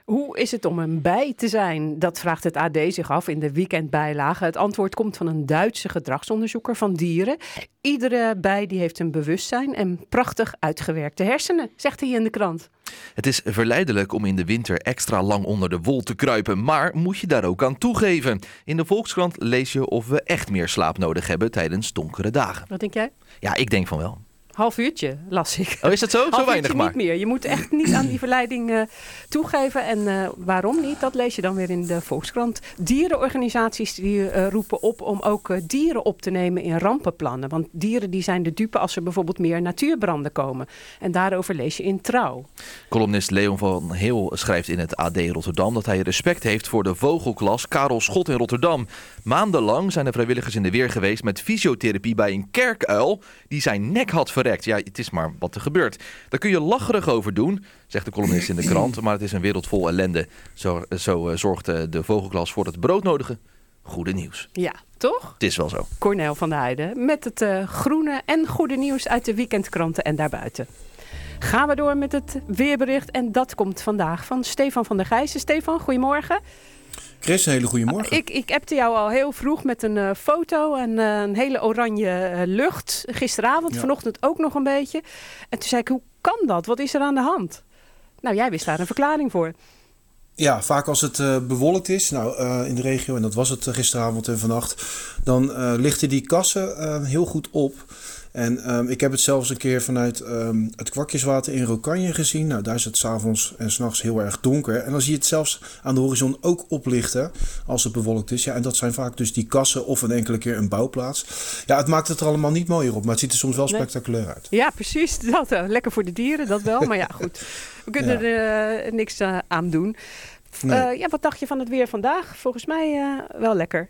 Speaker 2: Hoe is het om een bij te zijn? Dat vraagt het AD zich af in de weekendbijlage. Het antwoord komt van een Duitse gedragsonderzoeker van dieren. Iedere bij die heeft een bewustzijn en prachtig uitgewerkte hersenen, zegt hij in de krant.
Speaker 11: Het is verleidelijk om in de winter extra lang onder de wol te kruipen, maar moet je daar ook aan toegeven. In de Volkskrant lees je of we echt meer slaap nodig hebben tijdens donkere dagen.
Speaker 2: Wat denk jij?
Speaker 11: Ja, ik denk van wel.
Speaker 2: Half uurtje, las ik.
Speaker 11: Oh, is dat zo? Zo weinig maar.
Speaker 2: niet meer. Je moet echt niet aan die verleiding eh, toegeven. En eh, waarom niet? Dat lees je dan weer in de Volkskrant. Dierenorganisaties die eh, roepen op om ook dieren op te nemen in rampenplannen. Want dieren die zijn de dupe als er bijvoorbeeld meer natuurbranden komen. En daarover lees je in Trouw.
Speaker 11: Columnist Leon van Heel schrijft in het AD Rotterdam dat hij respect heeft voor de vogelklas Karel Schot in Rotterdam. Maandenlang zijn er vrijwilligers in de weer geweest met fysiotherapie bij een kerkuil die zijn nek had verrekt. Ja, het is maar wat er gebeurt. Daar kun je lacherig over doen, zegt de columnist in de krant, maar het is een wereld vol ellende. Zo, zo eh, zorgt eh, de vogelklas voor het broodnodige goede nieuws.
Speaker 2: Ja, toch?
Speaker 11: Het is wel zo.
Speaker 2: Cornel van der Heijden met het eh, groene en goede nieuws uit de weekendkranten en daarbuiten. Gaan we door met het weerbericht en dat komt vandaag van Stefan van der Gijzen. Stefan, goedemorgen.
Speaker 12: Chris, een hele goede morgen.
Speaker 2: Ik, ik appte jou al heel vroeg met een eh, foto en eh, een hele oranje eh, lucht. Gisteravond,
Speaker 12: Ja.
Speaker 2: vanochtend ook nog een beetje. En toen zei ik, hoe kan dat? Wat is er aan de hand? Nou, jij wist daar een verklaring voor.
Speaker 12: Ja, vaak als het bewolkt is, nou in de regio, en dat was het gisteravond en vannacht, dan lichten die kassen heel goed op. En ehm, ik heb het zelfs een keer vanuit ehm, het kwakjeswater in Rokanje gezien. Nou, daar is het s'avonds en s'nachts heel erg donker. En dan zie je het zelfs aan de horizon ook oplichten als het bewolkt is. Ja, en dat zijn vaak dus die kassen of een enkele keer een bouwplaats. Ja, het maakt het er allemaal niet mooier op, maar het ziet er soms wel
Speaker 2: Nee.
Speaker 12: spectaculair uit.
Speaker 2: Ja, precies. Dat, eh, lekker voor de dieren, dat wel. Maar ja, goed. We kunnen er eh, niks eh, aan doen.
Speaker 12: Nee.
Speaker 2: Ja, wat dacht je van het weer vandaag? Volgens mij wel lekker.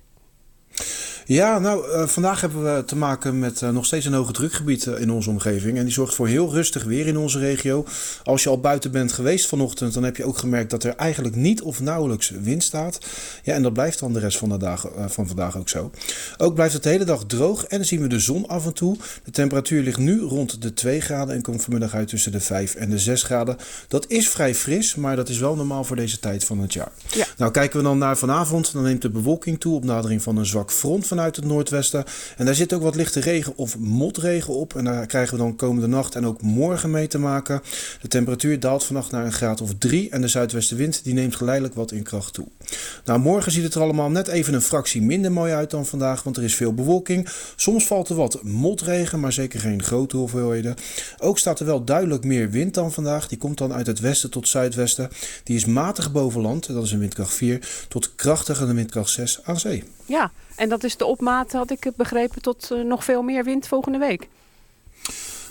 Speaker 12: Ja, nou, eh, vandaag hebben we te maken met eh, nog steeds een hoge drukgebied eh, in onze omgeving. En die zorgt voor heel rustig weer in onze regio. Als je al buiten bent geweest vanochtend, dan heb je ook gemerkt dat er eigenlijk niet of nauwelijks wind staat. Ja, en dat blijft dan de rest van de dagen van vandaag ook zo. Ook blijft het de hele dag droog en dan zien we de zon af en toe. De temperatuur ligt nu rond de 2 graden en komt vanmiddag uit tussen de 5 en de 6 graden. Dat is vrij fris, maar dat is wel normaal voor deze tijd van het jaar.
Speaker 2: Ja.
Speaker 12: Nou, kijken we dan naar vanavond, dan neemt de bewolking toe op nadering van een zwak front vanuit het noordwesten. En daar zit ook wat lichte regen of motregen op. En daar krijgen we dan komende nacht en ook morgen mee te maken. De temperatuur daalt vannacht naar een graad of 3 en de zuidwestenwind die neemt geleidelijk wat in kracht toe. Nou, morgen ziet het er allemaal net even een fractie minder mooi uit dan vandaag, want er is veel bewolking. Soms valt er wat motregen, maar zeker geen grote hoeveelheden. Ook staat er wel duidelijk meer wind dan vandaag. Die komt dan uit het westen tot zuidwesten. Die is matig boven land, dat is een windkracht 4, tot krachtige windkracht 6 aan zee.
Speaker 2: Ja, en dat is de opmaat, had ik begrepen, tot eh, nog veel meer wind volgende week.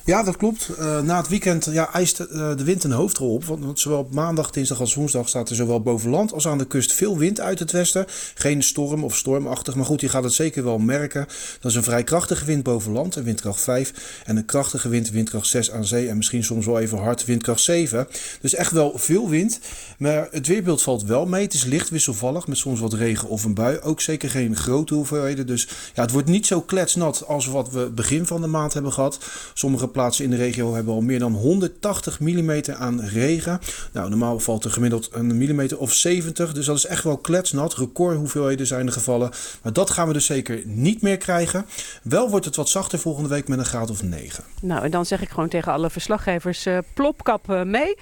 Speaker 12: Ja, dat klopt. Eh, na het weekend ja, eist eh, de wind een hoofdrol op. Want, zowel op maandag, dinsdag als woensdag staat er zowel boven land als aan de kust veel wind uit het westen. Geen storm of stormachtig, maar goed, je gaat het zeker wel merken. Dat is een vrij krachtige wind boven land, een windkracht 5. En een krachtige wind, windkracht 6 aan zee. En misschien soms wel even hard, windkracht 7. Dus echt wel veel wind. Maar het weerbeeld valt wel mee. Het is licht wisselvallig met soms wat regen of een bui. Ook zeker geen grote hoeveelheden. Dus ja, het wordt niet zo kletsnat als wat we begin van de maand hebben gehad. Sommige plaatsen in de regio hebben al meer dan 180 mm aan regen. Nou, normaal valt er gemiddeld een millimeter of 70. Dus dat is echt wel kletsnat. Recordhoeveelheden zijn er gevallen. Maar dat gaan we dus zeker niet meer krijgen. Wel wordt het wat zachter volgende week met een graad of 9.
Speaker 2: Nou, en dan zeg ik gewoon tegen alle verslaggevers, eh, plopkap eh, mee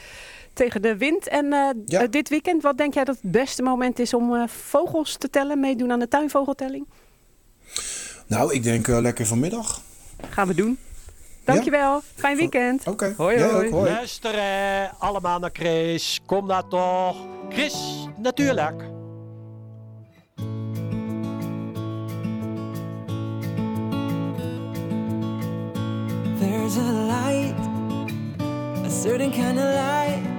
Speaker 2: tegen de wind. En eh, dit weekend, wat denk jij dat het beste moment is om vogels te tellen, meedoen aan de tuinvogeltelling?
Speaker 12: Nou, ik denk eh, lekker vanmiddag.
Speaker 2: Gaan we doen. Dankjewel. Fijn weekend.
Speaker 12: Oké.
Speaker 2: Hoi,
Speaker 12: Jij
Speaker 2: hoi.
Speaker 12: ook, hoi.
Speaker 13: Luisteren allemaal naar Chris. Kom daar toch. Chris, natuurlijk.
Speaker 14: There's a light, a certain kind of light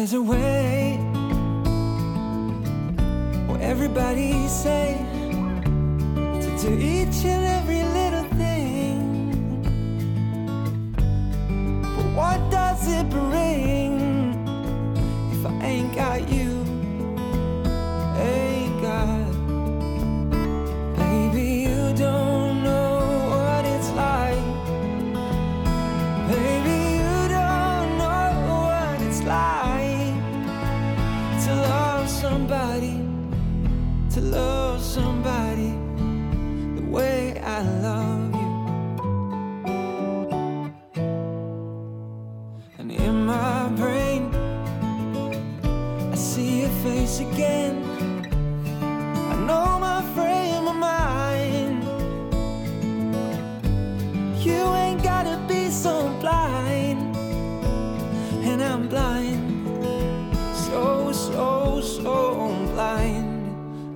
Speaker 14: There's a way where everybody say to do each and every little thing. But what does it bring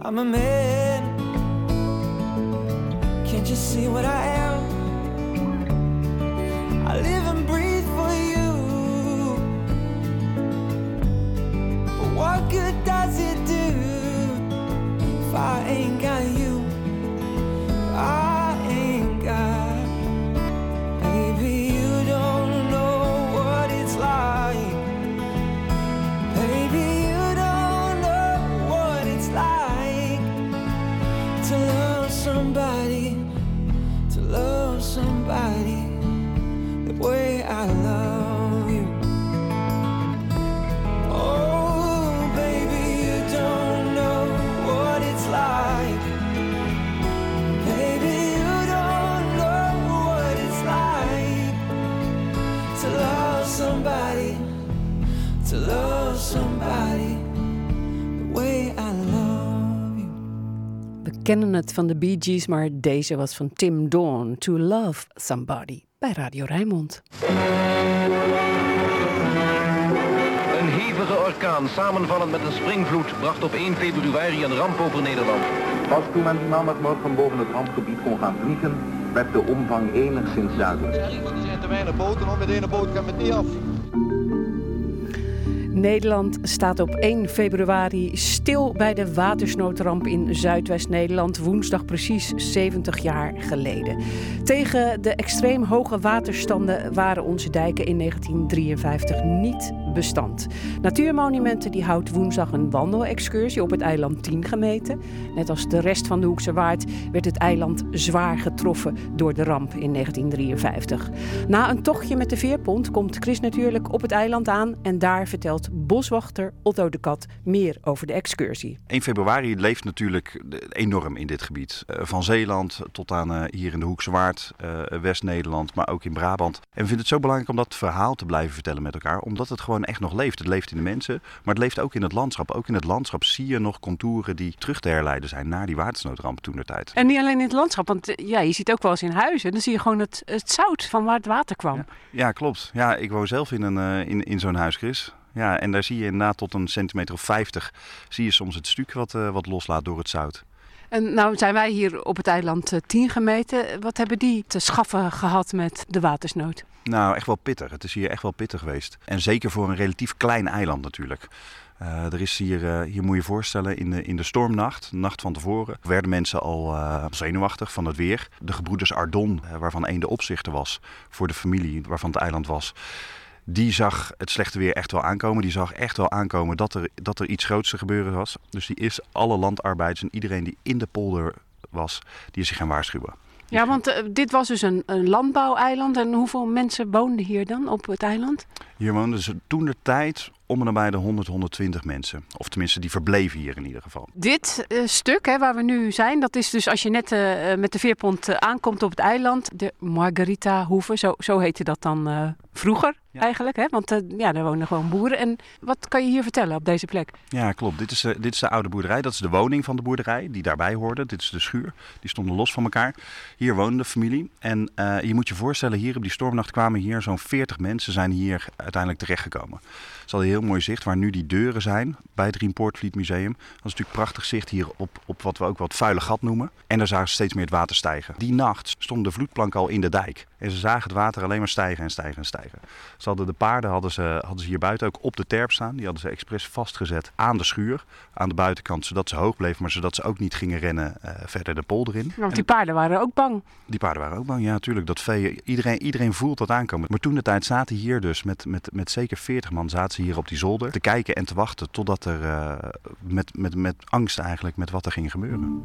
Speaker 14: I'm a man. Can't you see what I am?
Speaker 2: Kennen het van de Bee Gees, maar deze was van Tim Dawn. To Love Somebody bij Radio Rijnmond.
Speaker 15: Een hevige orkaan, samenvallend met een springvloed, bracht op 1 februari een ramp over Nederland.
Speaker 16: Pas toen men die maandagmorgen boven het rampgebied kon gaan vliegen, werd de omvang enigszins duidelijk.
Speaker 17: Er zijn te weinig boten om, met ene boot kan het niet af.
Speaker 2: Nederland staat op 1 februari stil bij de watersnoodramp in Zuidwest-Nederland, woensdag precies 70 jaar geleden. Tegen de extreem hoge waterstanden waren onze dijken in 1953 niet bestand. Natuurmonumenten die houdt woensdag een wandelexcursie op het eiland 10 gemeten. Net als de rest van de Hoekse Waard werd het eiland zwaar getroffen door de ramp in 1953. Na een tochtje met de veerpont komt Chris natuurlijk op het eiland aan en daar vertelt boswachter Otto de Kat meer over de excursie.
Speaker 18: 1 februari leeft natuurlijk enorm in dit gebied. Eh, Van Zeeland tot aan eh, hier in de Hoekse Waard, eh, West-Nederland, maar ook in Brabant. En we vinden het zo belangrijk om dat verhaal te blijven vertellen met elkaar, omdat het gewoon echt nog leeft. Het leeft in de mensen, maar het leeft ook in het landschap. Ook in het landschap zie je nog contouren die terug te herleiden zijn naar die watersnoodramp toen der tijd.
Speaker 2: En niet alleen in het landschap, want eh, ja, je ziet ook wel eens in huizen. Dan zie je gewoon het, het zout van waar het water kwam.
Speaker 18: Ja, klopt. Ja, ik woon zelf in, een, eh, in, in zo'n huis, Chris. Ja, en daar zie je inderdaad tot een centimeter of 50 zie je soms het stuk wat, eh, wat loslaat door het zout.
Speaker 2: Nou zijn wij hier op het eiland eh, 10 gemeten. Wat hebben die te schaffen gehad met de watersnood?
Speaker 18: Nou, echt wel pittig. Het is hier echt wel pittig geweest. En zeker voor een relatief klein eiland natuurlijk. Eh, er is hier, eh, hier moet je voorstellen, in de, in de stormnacht, de nacht van tevoren, werden mensen al eh, zenuwachtig van het weer. De gebroeders Ardon, eh, waarvan één de opzichter was voor de familie waarvan het eiland was, die zag het slechte weer echt wel aankomen. Die zag echt wel aankomen dat er, dat er iets groots te gebeuren was. Dus die is alle landarbeiders en iedereen die in de polder was, die is zich gaan waarschuwen.
Speaker 2: Ja, want eh, dit was dus een, een landbouweiland. En hoeveel mensen woonden hier dan op het eiland?
Speaker 18: Hier woonden ze toen de tijd om en nabij de 100, 120 mensen. Of tenminste, die verbleven hier in ieder geval.
Speaker 2: Dit eh, stuk hè, waar we nu zijn, dat is dus als je net eh, eh, met de veerpont aankomt op het eiland. De Margarita Hoeve, zo, zo heette dat dan vroeger eigenlijk. Hè? Want ja, daar wonen gewoon boeren. En wat kan je hier vertellen op deze plek?
Speaker 18: Ja, klopt. Dit is, dit is de oude boerderij. Dat is de woning van de boerderij die daarbij hoorde. Dit is de schuur. Die stonden los van elkaar. Hier woonde de familie. En je moet je voorstellen, hier op die stormnacht kwamen hier zo'n 40 mensen zijn hier uiteindelijk terechtgekomen. Ze hadden een heel mooi zicht waar nu die deuren zijn bij het Riempoortvliet Museum. Dat is natuurlijk prachtig zicht hier op, op wat we ook het vuile gat noemen. En daar zagen ze steeds meer het water stijgen. Die nacht stond de vloedplank al in de dijk. En ze zagen het water alleen maar stijgen en stijgen en stijgen. Ze hadden de paarden hadden ze, hadden ze hier buiten ook op de terp staan. Die hadden ze expres vastgezet aan de schuur, aan de buitenkant. Zodat ze hoog bleven, maar zodat ze ook niet gingen rennen eh, verder de polder in.
Speaker 2: Want die paarden waren ook bang.
Speaker 18: Die paarden waren ook bang, ja natuurlijk. Dat vee, iedereen, iedereen voelt dat aankomen. Maar toen de tijd zaten hier dus met, met, met zeker 40 man zaten hier op die zolder. Te kijken en te wachten totdat er eh, met, met, met angst eigenlijk met wat er ging gebeuren.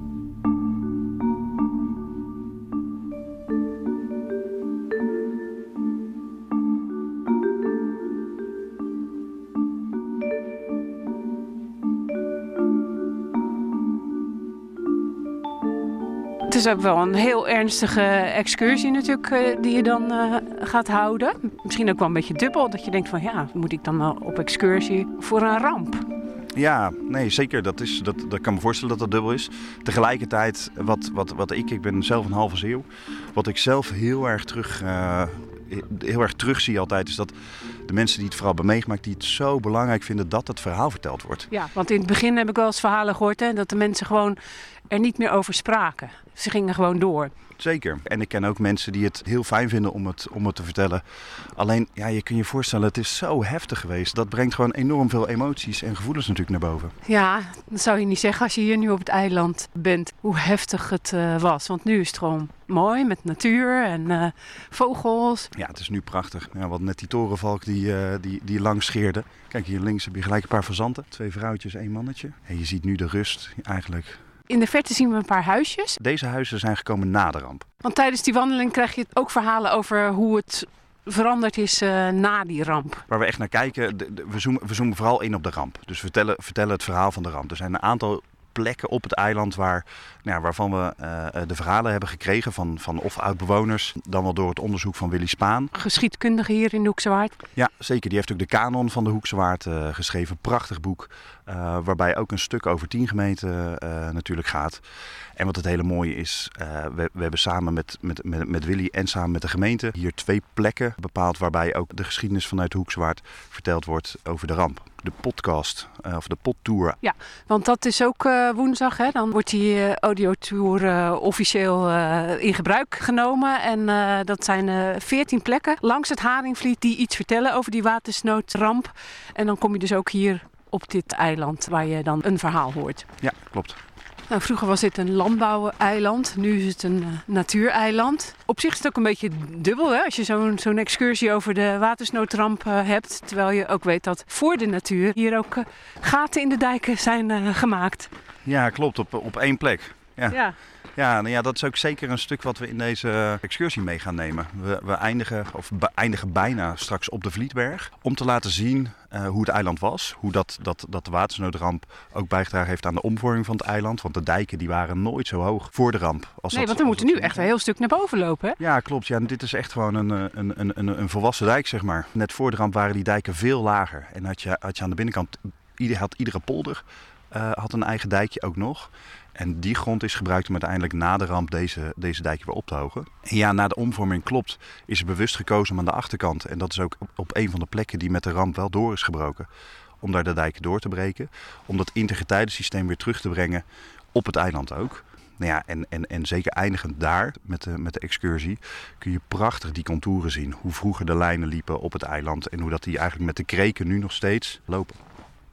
Speaker 2: Is ook wel een heel ernstige excursie natuurlijk eh, die je dan eh, gaat houden. Misschien ook wel een beetje dubbel. Dat je denkt van ja, moet ik dan op excursie voor een ramp?
Speaker 18: Ja, nee, zeker. Dat, is, dat, dat kan me voorstellen dat dat dubbel is. Tegelijkertijd, wat, wat, wat ik, ik ben zelf een halve zeeuw. Wat ik zelf heel erg terug, eh, heel erg terug zie altijd, is dat de mensen die het vooral hebben meegemaakt, die het zo belangrijk vinden dat het verhaal verteld wordt.
Speaker 2: Ja, want in het begin heb ik wel eens verhalen gehoord hè, dat de mensen gewoon er niet meer over spraken. Ze gingen gewoon door.
Speaker 18: Zeker. En ik ken ook mensen die het heel fijn vinden om het, om het te vertellen. Alleen, ja, je kunt je voorstellen, het is zo heftig geweest. Dat brengt gewoon enorm veel emoties en gevoelens natuurlijk naar boven.
Speaker 2: Ja, dat zou je niet zeggen als je hier nu op het eiland bent, hoe heftig het eh, was. Want nu is het gewoon mooi met natuur en eh, vogels.
Speaker 18: Ja, het is nu prachtig. Ja, wat net die torenvalk die, eh, die, die langs scheerde. Kijk, hier links heb je gelijk een paar fazanten. Twee vrouwtjes, één mannetje. En je ziet nu de rust eigenlijk.
Speaker 2: In de verte zien we een paar huisjes.
Speaker 18: Deze huizen zijn gekomen na de ramp.
Speaker 2: Want tijdens die wandeling krijg je ook verhalen over hoe het veranderd is eh, na die ramp.
Speaker 18: Waar we echt naar kijken, de- de- we, zoomen, we zoomen vooral in op de ramp. Dus we vertellen, vertellen het verhaal van de ramp. Er zijn een aantal plekken op het eiland waar, nou ja, waarvan we eh, de verhalen hebben gekregen van, van of oud-bewoners, dan wel door het onderzoek van Willy Spaan.
Speaker 2: Geschiedkundige hier in de Hoekse Waard.
Speaker 18: Ja, zeker. Die heeft ook de kanon van de Hoekse Waard eh, geschreven. Prachtig boek, eh, waarbij ook een stuk over tien gemeenten eh, natuurlijk gaat. En wat het hele mooie is, eh, we, we hebben samen met, met, met, met Willy en samen met de gemeente hier twee plekken bepaald waarbij ook de geschiedenis vanuit de Hoekse Waard verteld wordt over de ramp. De podcast, eh, of de pottour.
Speaker 2: Ja, want dat is ook eh, woensdag. Hè? Dan wordt die eh, audiotour officieel in gebruik genomen. En dat zijn veertien plekken langs het Haringvliet die iets vertellen over die watersnoodramp. En dan kom je dus ook hier op dit eiland waar je dan een verhaal hoort.
Speaker 18: Ja, klopt.
Speaker 2: Nou, vroeger was dit een landbouweiland, nu is het een eh, natuureiland. Op zich is het ook een beetje dubbel hè? als je zo'n excursie over de watersnoodramp eh, hebt. Terwijl je ook weet dat voor de natuur hier ook eh, gaten in de dijken zijn gemaakt.
Speaker 18: Ja, klopt. Op, op één plek. Ja.
Speaker 2: Ja.
Speaker 18: Ja, nou ja, dat is ook zeker een stuk wat we in deze excursie mee gaan nemen. We, we eindigen, of be- eindigen bijna straks op de Vlietberg. Om te laten zien eh, hoe het eiland was. Hoe dat, dat, dat de watersnoodramp ook bijgedragen heeft aan de omvorming van het eiland. Want de dijken die waren nooit zo hoog voor de ramp. Als
Speaker 2: nee,
Speaker 18: dat-
Speaker 2: want we moeten nu echt een heel stuk naar boven lopen. Hè?
Speaker 18: Ja, klopt. Ja, dit is echt gewoon een, eh, een, een, een, een volwassen dijk, zeg maar. Net voor de ramp waren die dijken veel lager. En had je, had je aan de binnenkant, ieder, had iedere polder eh, had een eigen dijkje ook nog. En die grond is gebruikt om uiteindelijk na de ramp deze, deze dijken weer op te hogen. En ja, na de omvorming klopt, is er bewust gekozen om aan de achterkant. En dat is ook op, een van de plekken die met de ramp wel door is gebroken. Om daar de dijken door te breken. Om dat intergetijdensysteem weer terug te brengen op het eiland ook. Nou ja, en, en, en zeker eindigend daar met de, met de excursie kun je prachtig die contouren zien. Hoe vroeger de lijnen liepen op het eiland en hoe dat die eigenlijk met de kreken nu nog steeds lopen.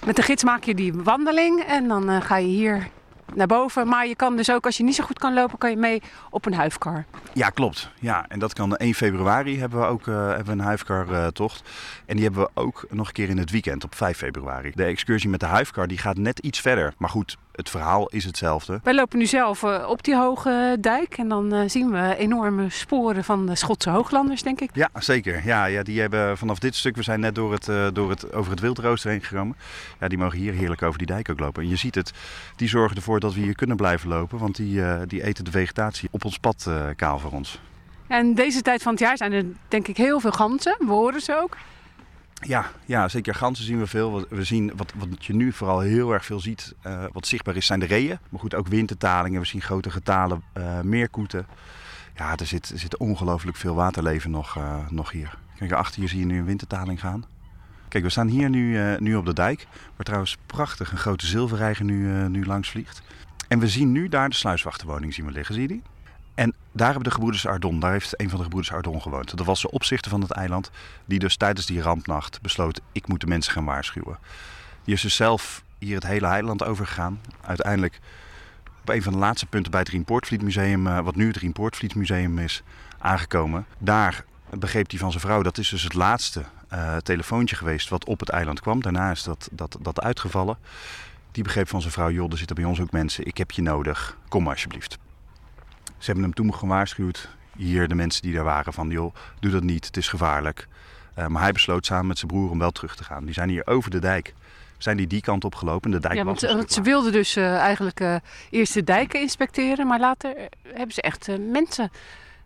Speaker 2: Met de gids maak je die wandeling en dan eh, ga je hier naar boven. Maar je kan dus ook, als je niet zo goed kan lopen, kan je mee op een huifkar.
Speaker 18: Ja, klopt. Ja, en dat kan 1 februari hebben we ook eh, hebben een huifkar tocht. En die hebben we ook nog een keer in het weekend op 5 februari. De excursie met de huifkar die gaat net iets verder. Maar goed, het verhaal is hetzelfde.
Speaker 2: Wij lopen nu zelf eh, op die hoge dijk en dan eh, zien we enorme sporen van de Schotse hooglanders, denk ik.
Speaker 18: Ja, zeker. Ja, ja, die hebben vanaf dit stuk, we zijn net door het, eh, door het, over het wildrooster heen gekomen. Ja, die mogen hier heerlijk over die dijk ook lopen. En je ziet het, die zorgen ervoor dat we hier kunnen blijven lopen. Want die, die eten de vegetatie op ons pad kaal voor ons.
Speaker 2: En deze tijd van het jaar zijn er denk ik heel veel ganzen. We horen ze ook.
Speaker 18: Ja, ja, zeker ganzen zien we veel. We zien, wat, wat je nu vooral heel erg veel ziet, eh, wat zichtbaar is, zijn de reeën. Maar goed, ook wintertalingen. We zien grote getalen eh, meerkoeten. Ja, er zit, er zit ongelooflijk veel waterleven nog, eh, nog hier. Kijk, achter je zie je nu een wintertaling gaan. Kijk, we staan hier nu, nu op de dijk, waar trouwens prachtig een grote zilverreiger nu, nu langs vliegt. En we zien nu daar de sluiswachterwoning zien we liggen, zie je die? Daar hebben de gebroeders Ardon, daar heeft een van de gebroeders Ardon gewoond. Dat was de opzichter van het eiland, die dus tijdens die rampnacht besloot, ik moet de mensen gaan waarschuwen. Die is dus zelf hier het hele eiland overgegaan. Uiteindelijk op een van de laatste punten bij het Riempoortvliet Museum, eh, wat nu het Riempoortvliet Museum is, aangekomen. Daar begreep hij van zijn vrouw, dat is dus het laatste eh, telefoontje geweest wat op het eiland kwam. Daarna is dat, dat, dat uitgevallen. Die begreep van zijn vrouw, joh, er zitten bij ons ook mensen, ik heb je nodig, kom alsjeblieft. Ze hebben hem toen gewaarschuwd, hier de mensen die daar waren, van joh, doe dat niet, het is gevaarlijk. Eh, maar hij besloot samen met zijn broer om wel terug te gaan. Die zijn hier over de dijk, zijn die die kant op gelopen. De dijk
Speaker 2: Ja, want,
Speaker 18: een
Speaker 2: want ze wilden dus eh, eigenlijk eh, eerst de dijken inspecteren, maar later eh, hebben ze echt eh, mensen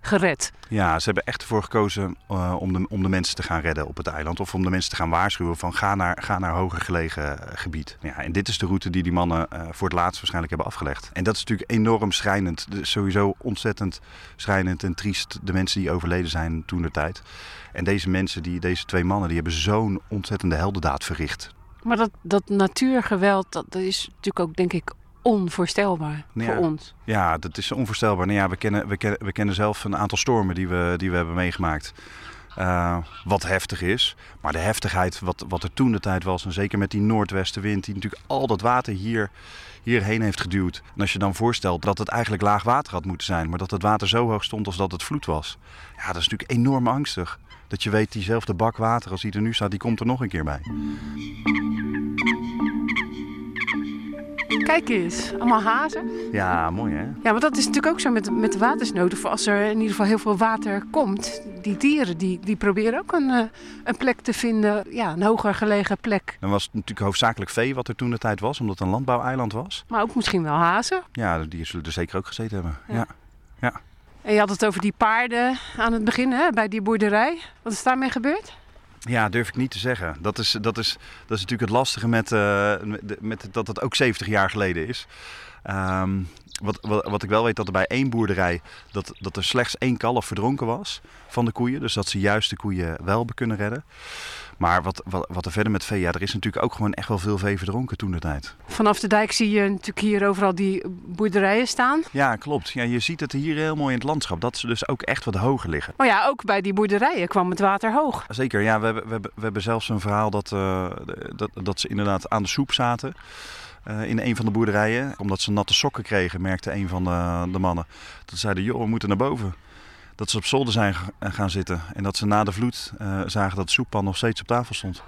Speaker 2: gered.
Speaker 18: Ja, ze hebben echt ervoor gekozen eh, om, de, om de mensen te gaan redden op het eiland. Of om de mensen te gaan waarschuwen van ga naar, ga naar hoger gelegen eh, gebied. Ja, en dit is de route die die mannen eh, voor het laatst waarschijnlijk hebben afgelegd. En dat is natuurlijk enorm schrijnend. Dus sowieso ontzettend schrijnend en triest. De mensen die overleden zijn toen de tijd. En deze mensen, die, deze twee mannen, die hebben zo'n ontzettende heldendaad verricht.
Speaker 2: Maar dat, dat natuurgeweld, dat is natuurlijk ook denk ik onvoorstelbaar
Speaker 18: Nou
Speaker 2: voor
Speaker 18: ja,
Speaker 2: ons.
Speaker 18: Ja, dat is onvoorstelbaar. Nou ja, we, kennen, we, kennen, we kennen zelf een aantal stormen die we, die we hebben meegemaakt. Eh, wat heftig is. Maar de heftigheid wat, wat er toen de tijd was, en zeker met die noordwestenwind, die natuurlijk al dat water hier, hierheen heeft geduwd. En als je dan voorstelt dat het eigenlijk laag water had moeten zijn, maar dat het water zo hoog stond als dat het vloed was. Ja, dat is natuurlijk enorm angstig. Dat je weet, diezelfde bak water als die er nu staat, die komt er nog een keer bij.
Speaker 2: Kijk eens, allemaal hazen.
Speaker 18: Ja, mooi hè?
Speaker 2: Ja, want dat is natuurlijk ook zo met, met de watersnoden. Voor als er in ieder geval heel veel water komt, die dieren die, die proberen ook een, eh, een plek te vinden. Ja, een hoger gelegen plek.
Speaker 18: Dan was het natuurlijk hoofdzakelijk vee wat er toen de tijd was, omdat het een landbouweiland was.
Speaker 2: Maar ook misschien wel hazen.
Speaker 18: Ja, die zullen er zeker ook gezeten hebben. Ja. ja.
Speaker 2: En je had het over die paarden aan het begin, hè, bij die boerderij. Wat is daarmee gebeurd?
Speaker 18: Ja, durf ik niet te zeggen. Dat is, dat is, dat is natuurlijk het lastige met, eh, met, dat het ook 70 jaar geleden is. Ehm, wat, wat, wat ik wel weet, dat er bij één boerderij dat, dat er slechts één kalf verdronken was van de koeien. Dus dat ze juist de koeien wel kunnen redden. Maar wat, wat, wat er verder met vee, ja, er is natuurlijk ook gewoon echt wel veel vee verdronken toen de tijd.
Speaker 2: Vanaf de dijk zie je natuurlijk hier overal die boerderijen staan.
Speaker 18: Ja, klopt. Ja, je ziet het hier heel mooi in het landschap. Dat ze dus ook echt wat hoger liggen.
Speaker 2: Maar ja, ook bij die boerderijen kwam het water hoog.
Speaker 18: Zeker, ja. We hebben, we hebben, we hebben zelfs een verhaal dat, uh, dat, dat ze inderdaad aan de soep zaten. Uh, in een van de boerderijen. Omdat ze natte sokken kregen, merkte een van de, de mannen. Dat zeiden, joh, we moeten naar boven. Dat ze op zolder zijn gaan zitten. En dat ze na de vloed uh, zagen dat de soeppan nog steeds op tafel stond.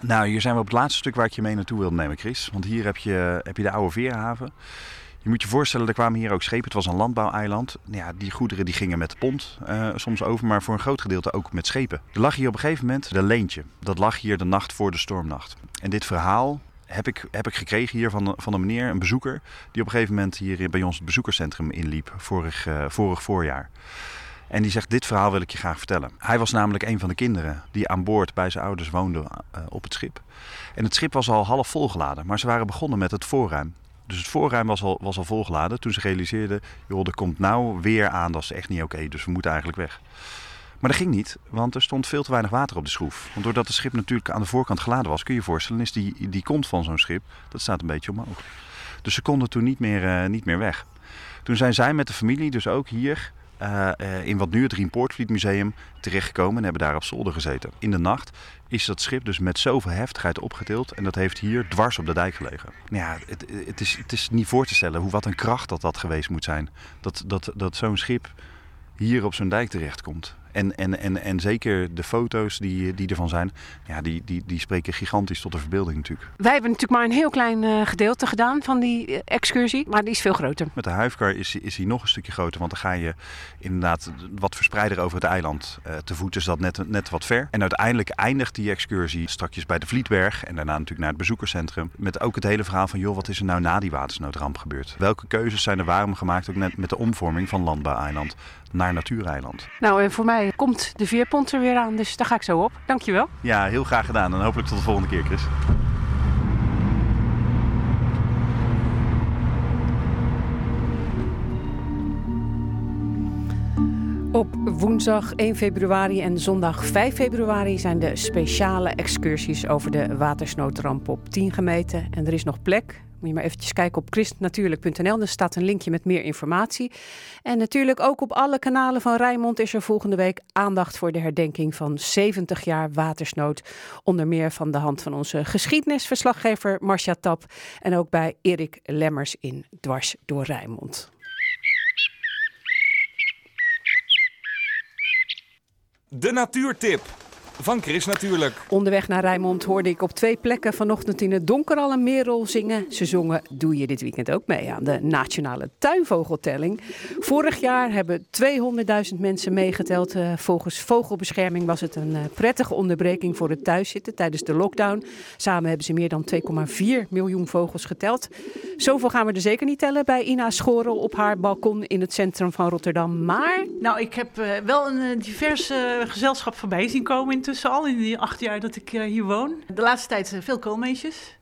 Speaker 18: Nou, hier zijn we op het laatste stuk waar ik je mee naartoe wilde nemen, Chris. Want hier heb je, heb je de oude veerhaven. Je moet je voorstellen, er kwamen hier ook schepen. Het was een landbouweiland. Ja, die goederen die gingen met de pont uh, soms over, maar voor een groot gedeelte ook met schepen. Er lag hier op een gegeven moment de leentje. Dat lag hier de nacht voor de stormnacht. En dit verhaal heb ik, heb ik gekregen hier van, van een meneer, een bezoeker, die op een gegeven moment hier bij ons het bezoekerscentrum inliep, vorig, uh, vorig voorjaar. En die zegt, dit verhaal wil ik je graag vertellen. Hij was namelijk een van de kinderen die aan boord bij zijn ouders woonde uh, op het schip. En het schip was al half volgeladen, maar ze waren begonnen met het voorruim. Dus het voorruim was al, was al volgeladen toen ze realiseerden, joh, er komt nou weer aan, dat is echt niet oké, dus we moeten eigenlijk weg. Maar dat ging niet, want er stond veel te weinig water op de schroef. Want doordat het schip natuurlijk aan de voorkant geladen was, kun je je voorstellen, is die, die kont van zo'n schip, dat staat een beetje omhoog. Dus ze konden toen niet meer, uh, niet meer weg. Toen zijn zij met de familie, dus ook hier, uh, uh, in wat nu het Riempoortvliet Museum, terechtgekomen en hebben daar op zolder gezeten. In de nacht is dat schip dus met zoveel heftigheid opgetild en dat heeft hier dwars op de dijk gelegen. Nou ja, het, het, is, het is niet voor te stellen hoe wat een kracht dat dat geweest moet zijn. Dat, dat, dat zo'n schip hier op zo'n dijk terechtkomt. En, en, en, en zeker de foto's die, die ervan zijn, ja, die, die, die spreken gigantisch tot de verbeelding natuurlijk.
Speaker 2: Wij hebben natuurlijk maar een heel klein uh, gedeelte gedaan van die uh, excursie, maar die is veel groter.
Speaker 18: Met de huifkar is, is hij nog een stukje groter, want dan ga je inderdaad wat verspreider over het eiland. Uh, te voet is dat net, net wat ver. En uiteindelijk eindigt die excursie strakjes bij de Vlietberg en daarna natuurlijk naar het bezoekerscentrum. Met ook het hele verhaal van, joh, wat is er nou na die watersnoodramp gebeurd? Welke keuzes zijn er waarom gemaakt, ook net met de omvorming van landbouweiland naar natuureiland?
Speaker 2: Nou, en voor mij komt de veerpont er weer aan, dus daar ga ik zo op. Dankjewel.
Speaker 18: Ja, heel graag gedaan en hopelijk tot de volgende keer, Chris.
Speaker 2: Op woensdag 1 februari en zondag 5 februari zijn de speciale excursies over de watersnoodramp op 10 gemeten. En er is nog plek. Moet je maar eventjes kijken op christnatuurlijk.nl. Er staat een linkje met meer informatie. En natuurlijk ook op alle kanalen van Rijnmond is er volgende week aandacht voor de herdenking van 70 jaar watersnood. Onder meer van de hand van onze geschiedenisverslaggever Marcia Tap. En ook bij Erik Lemmers in Dwars door Rijnmond.
Speaker 10: De natuurtip van Chris natuurlijk.
Speaker 2: Onderweg naar Rijnmond hoorde ik op twee plekken vanochtend in het donker al een merel zingen. Ze zongen Doe je dit weekend ook mee aan de Nationale Tuinvogeltelling. Vorig jaar hebben 200.000 mensen meegeteld. Uh, volgens Vogelbescherming was het een uh, prettige onderbreking voor het thuiszitten tijdens de lockdown. Samen hebben ze meer dan 2,4 miljoen vogels geteld. Zoveel gaan we er zeker niet tellen bij Ina Schorel op haar balkon in het centrum van Rotterdam. Maar...
Speaker 19: Nou, ik heb uh, wel een divers gezelschap voorbij zien komen intussen al in die acht jaar dat ik uh, hier woon. De laatste tijd uh, veel koolmeesjes.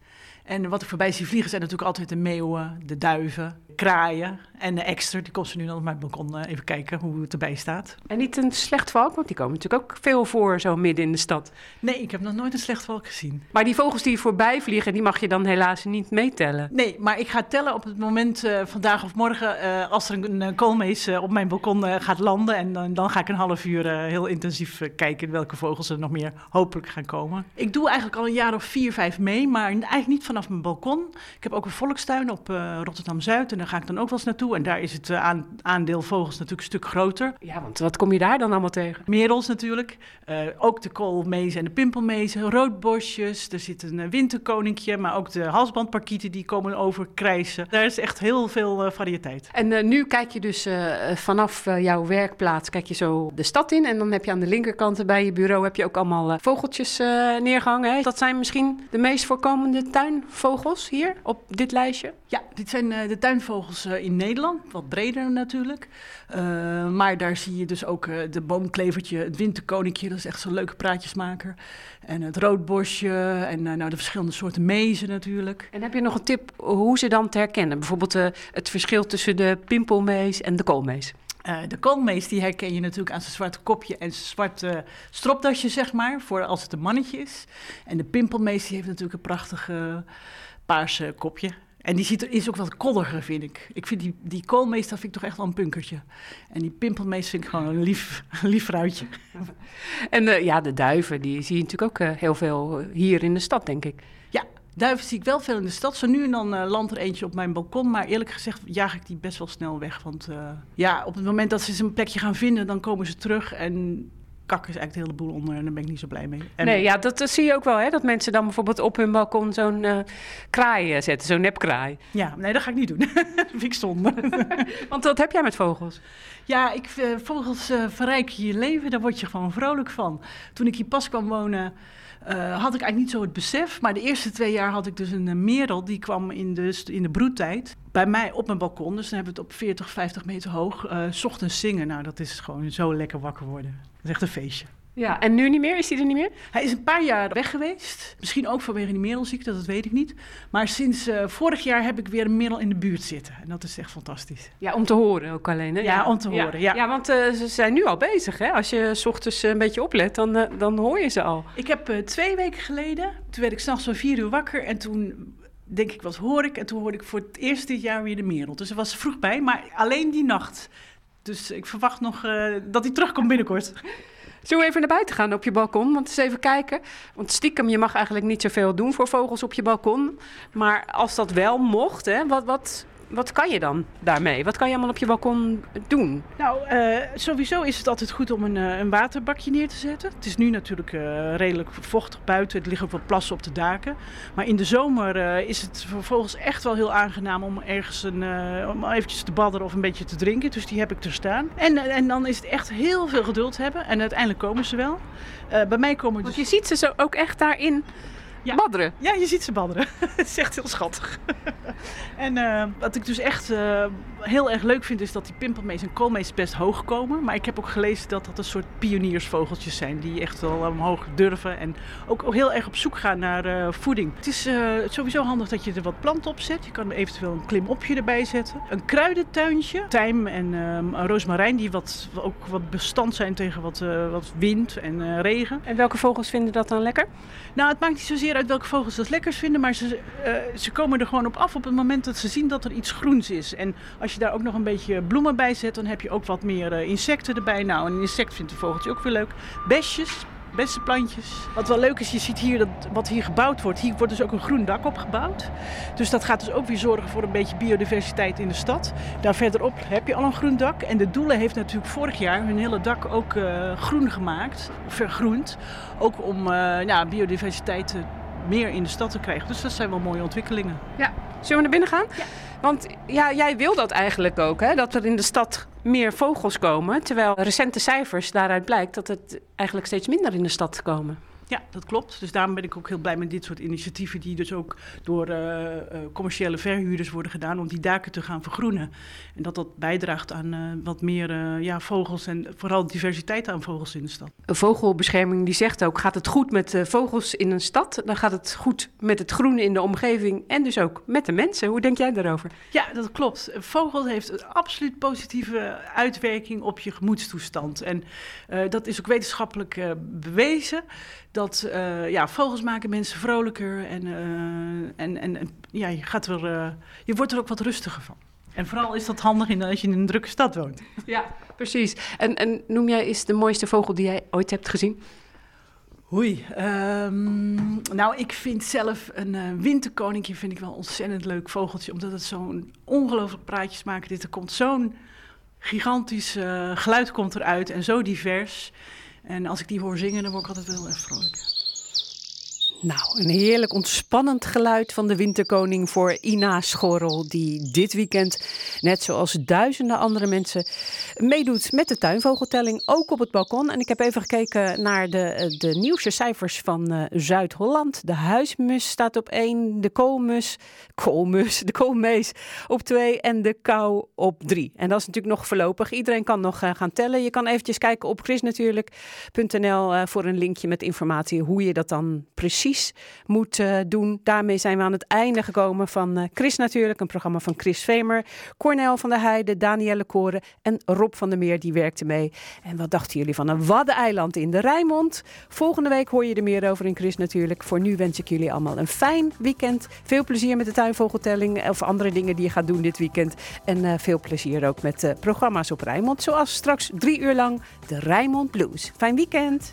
Speaker 19: En wat ik voorbij zie vliegen zijn natuurlijk altijd de meeuwen, de duiven, kraaien en de ekster. Die komt ze nu dan op mijn balkon uh, even kijken hoe het erbij staat.
Speaker 2: En niet een slechtvalk, want die komen natuurlijk ook veel voor zo midden in de stad.
Speaker 19: Nee, ik heb nog nooit een slechtvalk gezien.
Speaker 2: Maar die vogels die voorbij vliegen, die mag je dan helaas niet meetellen.
Speaker 19: Nee, maar ik ga tellen op het moment uh, vandaag of morgen uh, als er een, een koolmees op mijn balkon gaat landen. En dan ga ik een half uur heel intensief kijken welke vogels er nog meer hopelijk gaan komen. Ik doe eigenlijk al een jaar of vier, vijf mee, maar eigenlijk niet vanaf mijn balkon. Ik heb ook een volkstuin op Rotterdam-Zuid en daar ga ik dan ook wel eens naartoe. En daar is het eh, aan- aandeel vogels natuurlijk een stuk groter.
Speaker 2: Ja, want wat kom je daar dan allemaal tegen?
Speaker 19: Merels natuurlijk. Eh, ook de koolmezen en de pimpelmezen. Roodbosjes. Er zit een eh, winterkoninkje. Maar ook de halsbandparkieten die komen overkrijsen. Daar is echt heel veel variëteit.
Speaker 2: En nu kijk je dus vanaf jouw werkplaats kijk je zo de stad in. En dan heb je aan de linkerkant bij je bureau heb je ook allemaal vogeltjes eh, neergehangen. Hè? Dat zijn misschien de meest voorkomende tuinvogels hier op dit lijstje.
Speaker 19: Ja, dit zijn de tuinvogels eh, in Nederland, wat breder natuurlijk. Eh, maar daar zie je dus ook eh, de boomklevertje, het winterkoninkje, dat is echt zo'n leuke praatjesmaker. En het roodbosje en nou, de verschillende soorten mezen natuurlijk.
Speaker 2: En heb je nog een tip hoe ze dan te herkennen? Bijvoorbeeld het verschil tussen de pimpelmees en de koolmees.
Speaker 19: De koolmees die herken je natuurlijk aan zijn zwarte kopje en zijn zwarte stropdasje, zeg maar, voor als het een mannetje is. En de pimpelmees die heeft natuurlijk een prachtig eh, paarse kopje. En die ziet er, is ook wat koddiger, vind ik. Ik vind die, die koolmees, dat vind ik toch echt wel een punkertje. En die pimpelmees vind ik gewoon een lief, lief fruitje.
Speaker 2: En eh, ja, de duiven, die zie je natuurlijk ook eh, heel veel hier in de stad, denk ik.
Speaker 19: Ja, duiven zie ik wel veel in de stad. Zo nu en dan eh, landt er eentje op mijn balkon. Maar eerlijk gezegd jaag ik die best wel snel weg. Want eh, ja, op het moment dat ze een plekje gaan vinden, dan komen ze terug. En kakken ze eigenlijk de hele boel onder. En daar ben ik niet zo blij mee. En,
Speaker 2: nee, ja, dat, dat zie je ook wel, hè? Dat mensen dan bijvoorbeeld op hun balkon zo'n eh, kraai eh, zetten, zo'n nepkraai.
Speaker 19: Ja, nee, dat ga ik niet doen. dat vind ik zonde.
Speaker 2: Want wat heb jij met vogels?
Speaker 19: Ja, ik, eh, vogels verrijken je leven, daar word je gewoon vrolijk van. Toen ik hier pas kwam wonen, eh, had ik eigenlijk niet zo het besef. Maar de eerste twee jaar had ik dus een merel, die kwam in de, in de broedtijd bij mij op mijn balkon. Dus dan hebben we het op 40, 50 meter hoog. 's ochtends zingen, nou dat is gewoon zo lekker wakker worden. Dat is echt een feestje.
Speaker 2: Ja, en nu niet meer? Is hij er niet meer?
Speaker 19: Hij is een paar jaar weg geweest. Misschien ook vanwege die merelziekte, dat weet ik niet. Maar sinds eh, vorig jaar heb ik weer een merel in de buurt zitten. En dat is echt fantastisch.
Speaker 2: Ja, om te horen ook alleen, hè?
Speaker 19: Ja, om te horen, ja.
Speaker 2: Ja, want eh, ze zijn nu al bezig, hè? Als je s ochtends een beetje oplet, dan, dan hoor je ze al.
Speaker 19: Ik heb twee weken geleden, toen werd ik s'nachts om vier uur wakker en toen denk ik, wat hoor ik? En toen hoorde ik voor het eerst dit jaar weer de merel. Dus er was vroeg bij, maar alleen die nacht. Dus ik verwacht nog eh, dat hij terugkomt binnenkort.
Speaker 2: Zullen we even naar buiten gaan op je balkon? Want eens even kijken. Want stiekem, je mag eigenlijk niet zoveel doen voor vogels op je balkon. Maar als dat wel mocht, hè, wat, wat, wat kan je dan daarmee? Wat kan je allemaal op je balkon doen?
Speaker 19: Nou, eh, sowieso is het altijd goed om een, eh, een waterbakje neer te zetten. Het is nu natuurlijk eh, redelijk vochtig buiten. Er liggen wat plassen op de daken. Maar in de zomer is het voor vogels echt wel heel aangenaam om ergens een, om eventjes te badderen of een beetje te drinken. Dus die heb ik er staan. En, en dan is het echt heel veel geduld hebben. En uiteindelijk komen ze wel. Bij mij komen dus...
Speaker 2: Want je ziet ze zo ook echt daarin badderen.
Speaker 19: Ja, je ziet ze badderen. Het is echt heel schattig. en eh, wat ik dus echt eh, heel erg leuk vind, is dat die pimpelmees en koolmees best hoog komen. Maar ik heb ook gelezen dat dat een soort pioniersvogeltjes zijn. Die echt wel omhoog durven. En ook heel erg op zoek gaan naar eh, voeding. Het is sowieso handig dat je er wat planten op zet. Je kan eventueel een klimopje erbij zetten. Een kruidentuintje. Tijm en ehm, roosmarijn, die wat, ook wat bestand zijn tegen wat, wat wind en regen.
Speaker 2: En welke vogels vinden dat dan lekker?
Speaker 19: Nou, het maakt niet zozeer uit welke vogels dat lekkers vinden, maar ze, eh, ze komen er gewoon op af op het moment dat ze zien dat er iets groens is. En als je daar ook nog een beetje bloemen bij zet, dan heb je ook wat meer eh, insecten erbij. Nou, een insect vindt een vogeltje ook weer leuk. Besjes, bessenplantjes. Wat wel leuk is, je ziet hier dat wat hier gebouwd wordt. Hier wordt dus ook een groen dak opgebouwd. Dus dat gaat dus ook weer zorgen voor een beetje biodiversiteit in de stad. Daar verderop heb je al een groen dak. En de Doelen heeft natuurlijk vorig jaar hun hele dak ook eh, groen gemaakt, vergroend. Ook om ja, biodiversiteit eh, meer in de stad te krijgen. Dus dat zijn wel mooie ontwikkelingen.
Speaker 2: Ja, zullen we naar binnen gaan? Want ja, jij wil dat eigenlijk ook, hè? dat er in de stad meer vogels komen. Terwijl recente cijfers daaruit blijkt dat het eigenlijk steeds minder in de stad komen.
Speaker 19: Ja, dat klopt. Dus daarom ben ik ook heel blij met dit soort initiatieven die dus ook door eh, eh, commerciële verhuurders worden gedaan om die daken te gaan vergroenen. En dat dat bijdraagt aan eh, wat meer ja, vogels en vooral diversiteit aan vogels in de stad.
Speaker 2: Een vogelbescherming die zegt ook, gaat het goed met vogels in een stad, dan gaat het goed met het groen in de omgeving en dus ook met de mensen. Hoe denk jij daarover?
Speaker 19: Ja, dat klopt. Een vogel heeft een absoluut positieve uitwerking op je gemoedstoestand. En dat is ook wetenschappelijk bewezen. Dat eh, ja, vogels maken mensen vrolijker en, eh, en, en, en ja, je, gaat er, eh, je wordt er ook wat rustiger van. En vooral is dat handig in, als je in een drukke stad woont.
Speaker 2: Ja, precies. En, en noem jij eens de mooiste vogel die jij ooit hebt gezien?
Speaker 19: Oei, ehm, nou ik vind zelf een uh, winterkoninkje vind ik wel een ontzettend leuk vogeltje, omdat het zo'n ongelooflijk praatjes maakt. Dit er komt zo'n gigantisch uh, geluid komt eruit en zo divers. En als ik die hoor zingen, dan word ik altijd wel heel erg vrolijk.
Speaker 2: Nou, een heerlijk ontspannend geluid van de winterkoning voor Ina Schorrel, die dit weekend, net zoals duizenden andere mensen, meedoet met de tuinvogeltelling, ook op het balkon. En ik heb even gekeken naar de, de nieuwste cijfers van uh, Zuid-Holland. De huismus staat op één, de koolmus, koolmus, de koolmees op twee en de kou op drie. En dat is natuurlijk nog voorlopig. Iedereen kan nog uh, gaan tellen. Je kan eventjes kijken op chrisnatuurlijk.nl uh, voor een linkje met informatie hoe je dat dan precies moet uh, doen. Daarmee zijn we aan het einde gekomen van uh, Chris Natuurlijk, een programma van Chris Vemer, Cornel van der Heijden, Danielle Koren en Rob van der Meer, die werkte mee. En wat dachten jullie van een waddeneiland in de Rijnmond? Volgende week hoor je er meer over in Chris Natuurlijk. Voor nu wens ik jullie allemaal een fijn weekend. Veel plezier met de tuinvogeltelling of andere dingen die je gaat doen dit weekend. En veel plezier ook met programma's op Rijnmond, zoals straks drie uur lang de Rijnmond Blues. Fijn weekend!